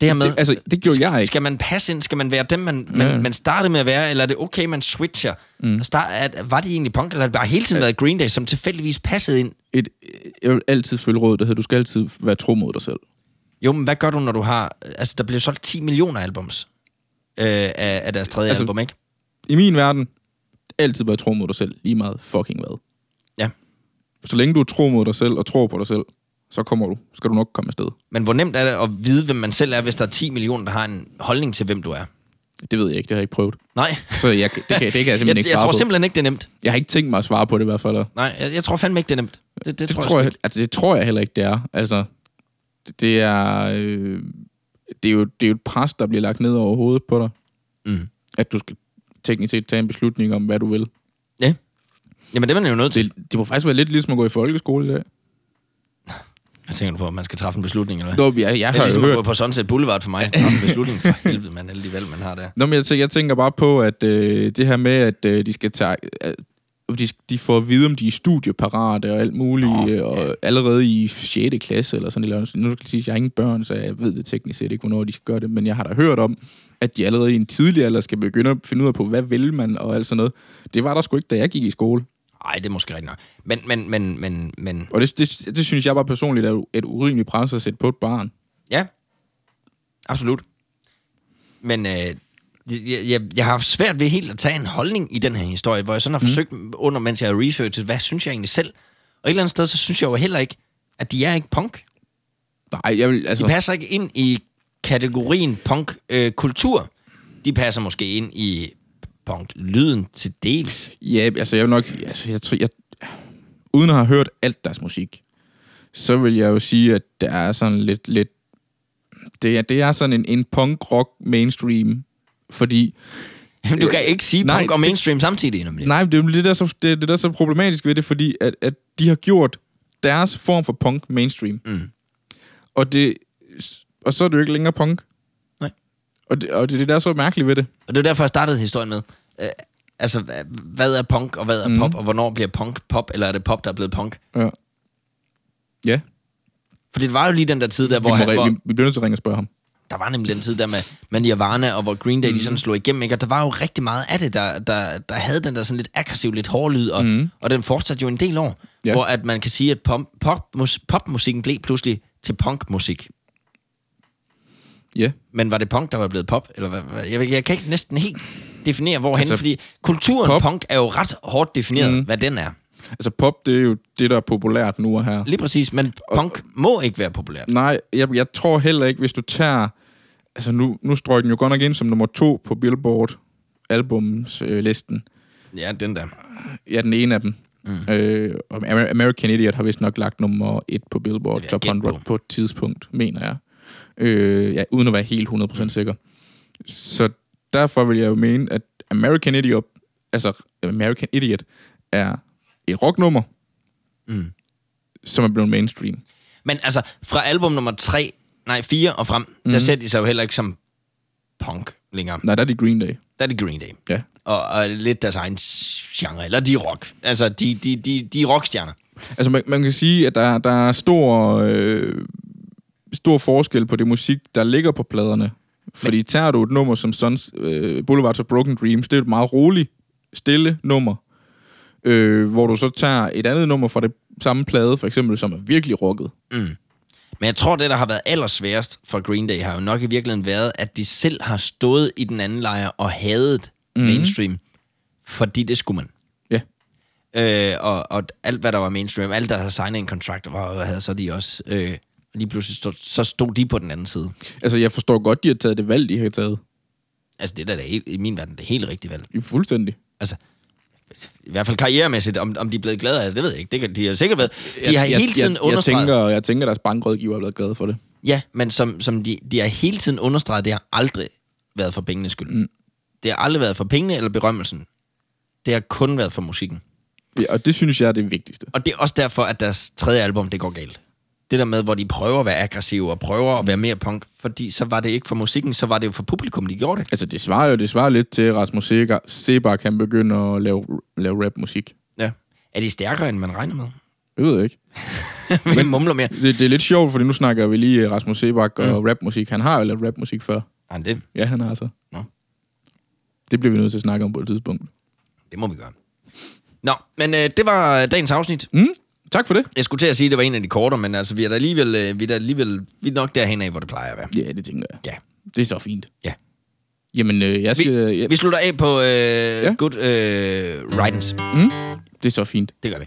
Det her med, Det, altså, det gjorde jeg ikke. skal man passe ind? Skal man være dem, man, man, Ja. man startede med at være? Eller er det okay, man switcher? Mm. Start, at, var de egentlig punk, eller har det hele tiden været Green Day, som tilfældigvis passede ind? Et, jeg vil altid følge råd, der hedder, du skal altid være tro mod dig selv. Jo, men hvad gør du, når du har... Altså, der bliver solgt 10 millioner albums øh, af, af deres tredje altså, album, ikke? I min verden, altid være tro mod dig selv, lige meget fucking hvad. Ja. Så længe du er tro mod dig selv og tror på dig selv, så kommer du, skal du nok komme afsted. Men hvor nemt er det at vide, hvem man selv er, hvis der er 10 millioner, der har en holdning til, hvem du er? Det ved jeg ikke, det har jeg ikke prøvet. Nej. Så jeg, det, kan, det kan jeg simpelthen jeg, ikke jeg svare tror på. simpelthen ikke, det er nemt. Jeg har ikke tænkt mig at svare på det i hvert fald. Nej, jeg, jeg tror fandme ikke, det er nemt. Det, det, Det, tror, tror jeg, jeg, altså, det tror jeg heller ikke, det er. Altså, det, det er... Øh, det, er jo, det er jo et pres, der bliver lagt ned over hovedet på dig. Mm. At du skal teknisk set tage en beslutning om, hvad du vil. Ja. Jamen, det er man jo nødt til. Det, det må faktisk være lidt ligesom at gå i folkeskole i dag. Jeg tænker du på, at man skal træffe en beslutning, eller hvad? Nå, jeg, jeg det er har ligesom jo at hørt... gå på Sunset Boulevard for mig. Træffe en beslutning for helvede, man. Alle de valg, man har der. Nå, men jeg, tænker, jeg tænker bare på, at øh, det her med, at øh, de skal tage... Øh, de, de får at vide, om de er studieparate og alt muligt, Nå, Nå, og allerede i 6. klasse eller sådan noget. Nu skal jeg sige, at jeg har ingen børn, så jeg ved det teknisk set ikke, hvornår de skal gøre det, men jeg har da hørt om, at de allerede i en tidlig alder skal begynde at finde ud af på, hvad vil man og alt sådan noget. Det var der sgu ikke, da jeg gik i skole. Nej, det er måske rigtigt nok. Men, men, men, men, men... Og det, det, det synes jeg bare personligt er et urimeligt pres at sætte på et barn. Ja, absolut. Men øh, jeg, jeg, jeg har haft svært ved helt at tage en holdning i den her historie, hvor jeg sådan har Mm. forsøgt under, mens jeg har researchet, hvad synes jeg egentlig selv? Og et eller andet sted, så synes jeg jo heller ikke, at de er ikke punk. Nej, jeg vil, altså... De passer ikke ind i kategorien punk-kultur. de passer måske ind i punk-lyden til dels. Ja, altså jeg vil nok... Altså, jeg, tror- jeg, uden at have hørt alt deres musik, så vil jeg jo sige, at der er sådan lidt... lidt det, er, det er sådan en, en punk-rock mainstream, fordi... Jamen, du kan ikke sige Nej, punk og det- mainstream samtidig, nemlig. Nej, det er det, der er så, det, det der er så problematisk ved det, fordi at, at de har gjort deres form for punk mainstream. Mm. Og, det, og så er det jo ikke længere punk. Nej. Og det, og det er det, der er så mærkeligt ved det. Og det er derfor, jeg startede historien med. Øh, altså, hva- hvad er punk, og hvad er Mhm. pop, og hvornår bliver punk pop, eller er det pop, der er blevet punk? Ja. Ja. For det var jo lige den der tid der, Vi, hvor, må, han, re- hvor vi, vi bliver nødt til at ringe og spørge ham. der var nemlig den tid der med, med Nirvana, og hvor Green Day mm. de sådan slog igennem, ikke? og der var jo rigtig meget af det, der, der, der havde den der sådan lidt aggressiv, lidt hård lyd, og, mm. og den fortsatte jo en del år. Ja. hvor at man kan sige, at pop, pop, mus, popmusikken blev pludselig til punkmusik. Ja. Men var det punk, der var blevet pop? Eller hvad? Jeg, jeg kan ikke næsten helt definere, hvorhen, Altså, fordi kulturen pop- punk er jo ret hårdt defineret, mm. hvad den er. Altså pop, det er jo det, der er populært nu og her. Lige præcis, men punk må ikke være populært. Nej, jeg, jeg tror heller ikke, hvis du tager... Altså nu, nu strøg den jo godt nok ind som nummer to på Billboard albumslisten. Øh, listen. Ja, den der. ja, den ene af dem. Mm. Øh, og Amer- American Idiot har vist nok lagt nummer et på Billboard Top gætte 100 på. på. på et tidspunkt, mener jeg. Øh, ja, uden at være helt 100% sikker. Så derfor vil jeg jo mene, at American Idiot, altså American Idiot, er et rocknummer, Mm. som er blevet mainstream. Men altså, fra album nummer 3, nej 4 og frem, mm. der ser de sig jo heller ikke som punk længere. Nej, der er det Green Day. Der er det Green Day. Ja. Og, og lidt deres egen genre, eller de rock. Altså, de, de, de, de er rockstjerner. Altså, man, man kan sige, at der, der er stor, øh, stor forskel på det musik, der ligger på pladerne. Fordi tager du et nummer som Sons, øh, Boulevards of Broken Dreams, det er et meget roligt, stille nummer. Øh, hvor du så tager et andet nummer fra det samme plade, for eksempel, som er virkelig rocket. Mm. Men jeg tror, det, der har været allersværest for Green Day, har jo nok i virkeligheden været, at de selv har stået i den anden lejr og hadet mm. mainstream, fordi det skulle man. Ja. Øh, og, og alt, hvad der var mainstream, alt, der havde signet en kontrakt, var, havde så de også... Øh, lige pludselig stod, så stod de på den anden side. Altså, jeg forstår godt, de har taget det valg, de har taget. Altså, det der er helt, i min verden det helt rigtige valg. I fuldstændig. Altså, i hvert fald karrieremæssigt, om, om de er blevet glade af det, det ved jeg ikke. Det kan, de har sikkert været. De har jeg, hele tiden jeg, jeg, understreget... tænker, jeg tænker, deres bankrådgiver er blevet glade for det. Ja, men som, som de, de har hele tiden understreget, det har aldrig været for pengenes skyld. Mm. Det har aldrig været for pengene eller berømmelsen. Det har kun været for musikken. Ja, og det synes jeg er det vigtigste. Og det er også derfor, at deres tredje album, det går galt. Det der med, hvor de prøver at være aggressive og prøver at være mere punk, fordi så var det ikke for musikken, så var det jo for publikum, de gjorde det. Altså, det svarer jo det svarer lidt til, at Rasmus Seber kan begynde at lave, lave rapmusik. Ja. Er de stærkere, end man regner med? Det ved jeg ikke. Vi mumler mere. Det, det er lidt sjovt, fordi nu snakker vi lige Rasmus Sebak og mm. rapmusik. Han har jo lavet rapmusik før. Har han det? Ja, han har så. Nå. Det bliver vi nødt til at snakke om på et tidspunkt. Det må vi gøre. Nå, men øh, det var dagens afsnit. Mm, tak for det. Jeg skulle til at sige, at det var en af de kortere, men altså, vi er da alligevel, øh, vi er da alligevel vi er nok derhen af, hvor det plejer at være. Ja, det tænker jeg. Ja. Det er så fint. Ja. Jamen, øh, jeg siger... Vi, ja, vi slutter af på øh, ja. Good øh, Ridance. mm, det er så fint. Det gør vi.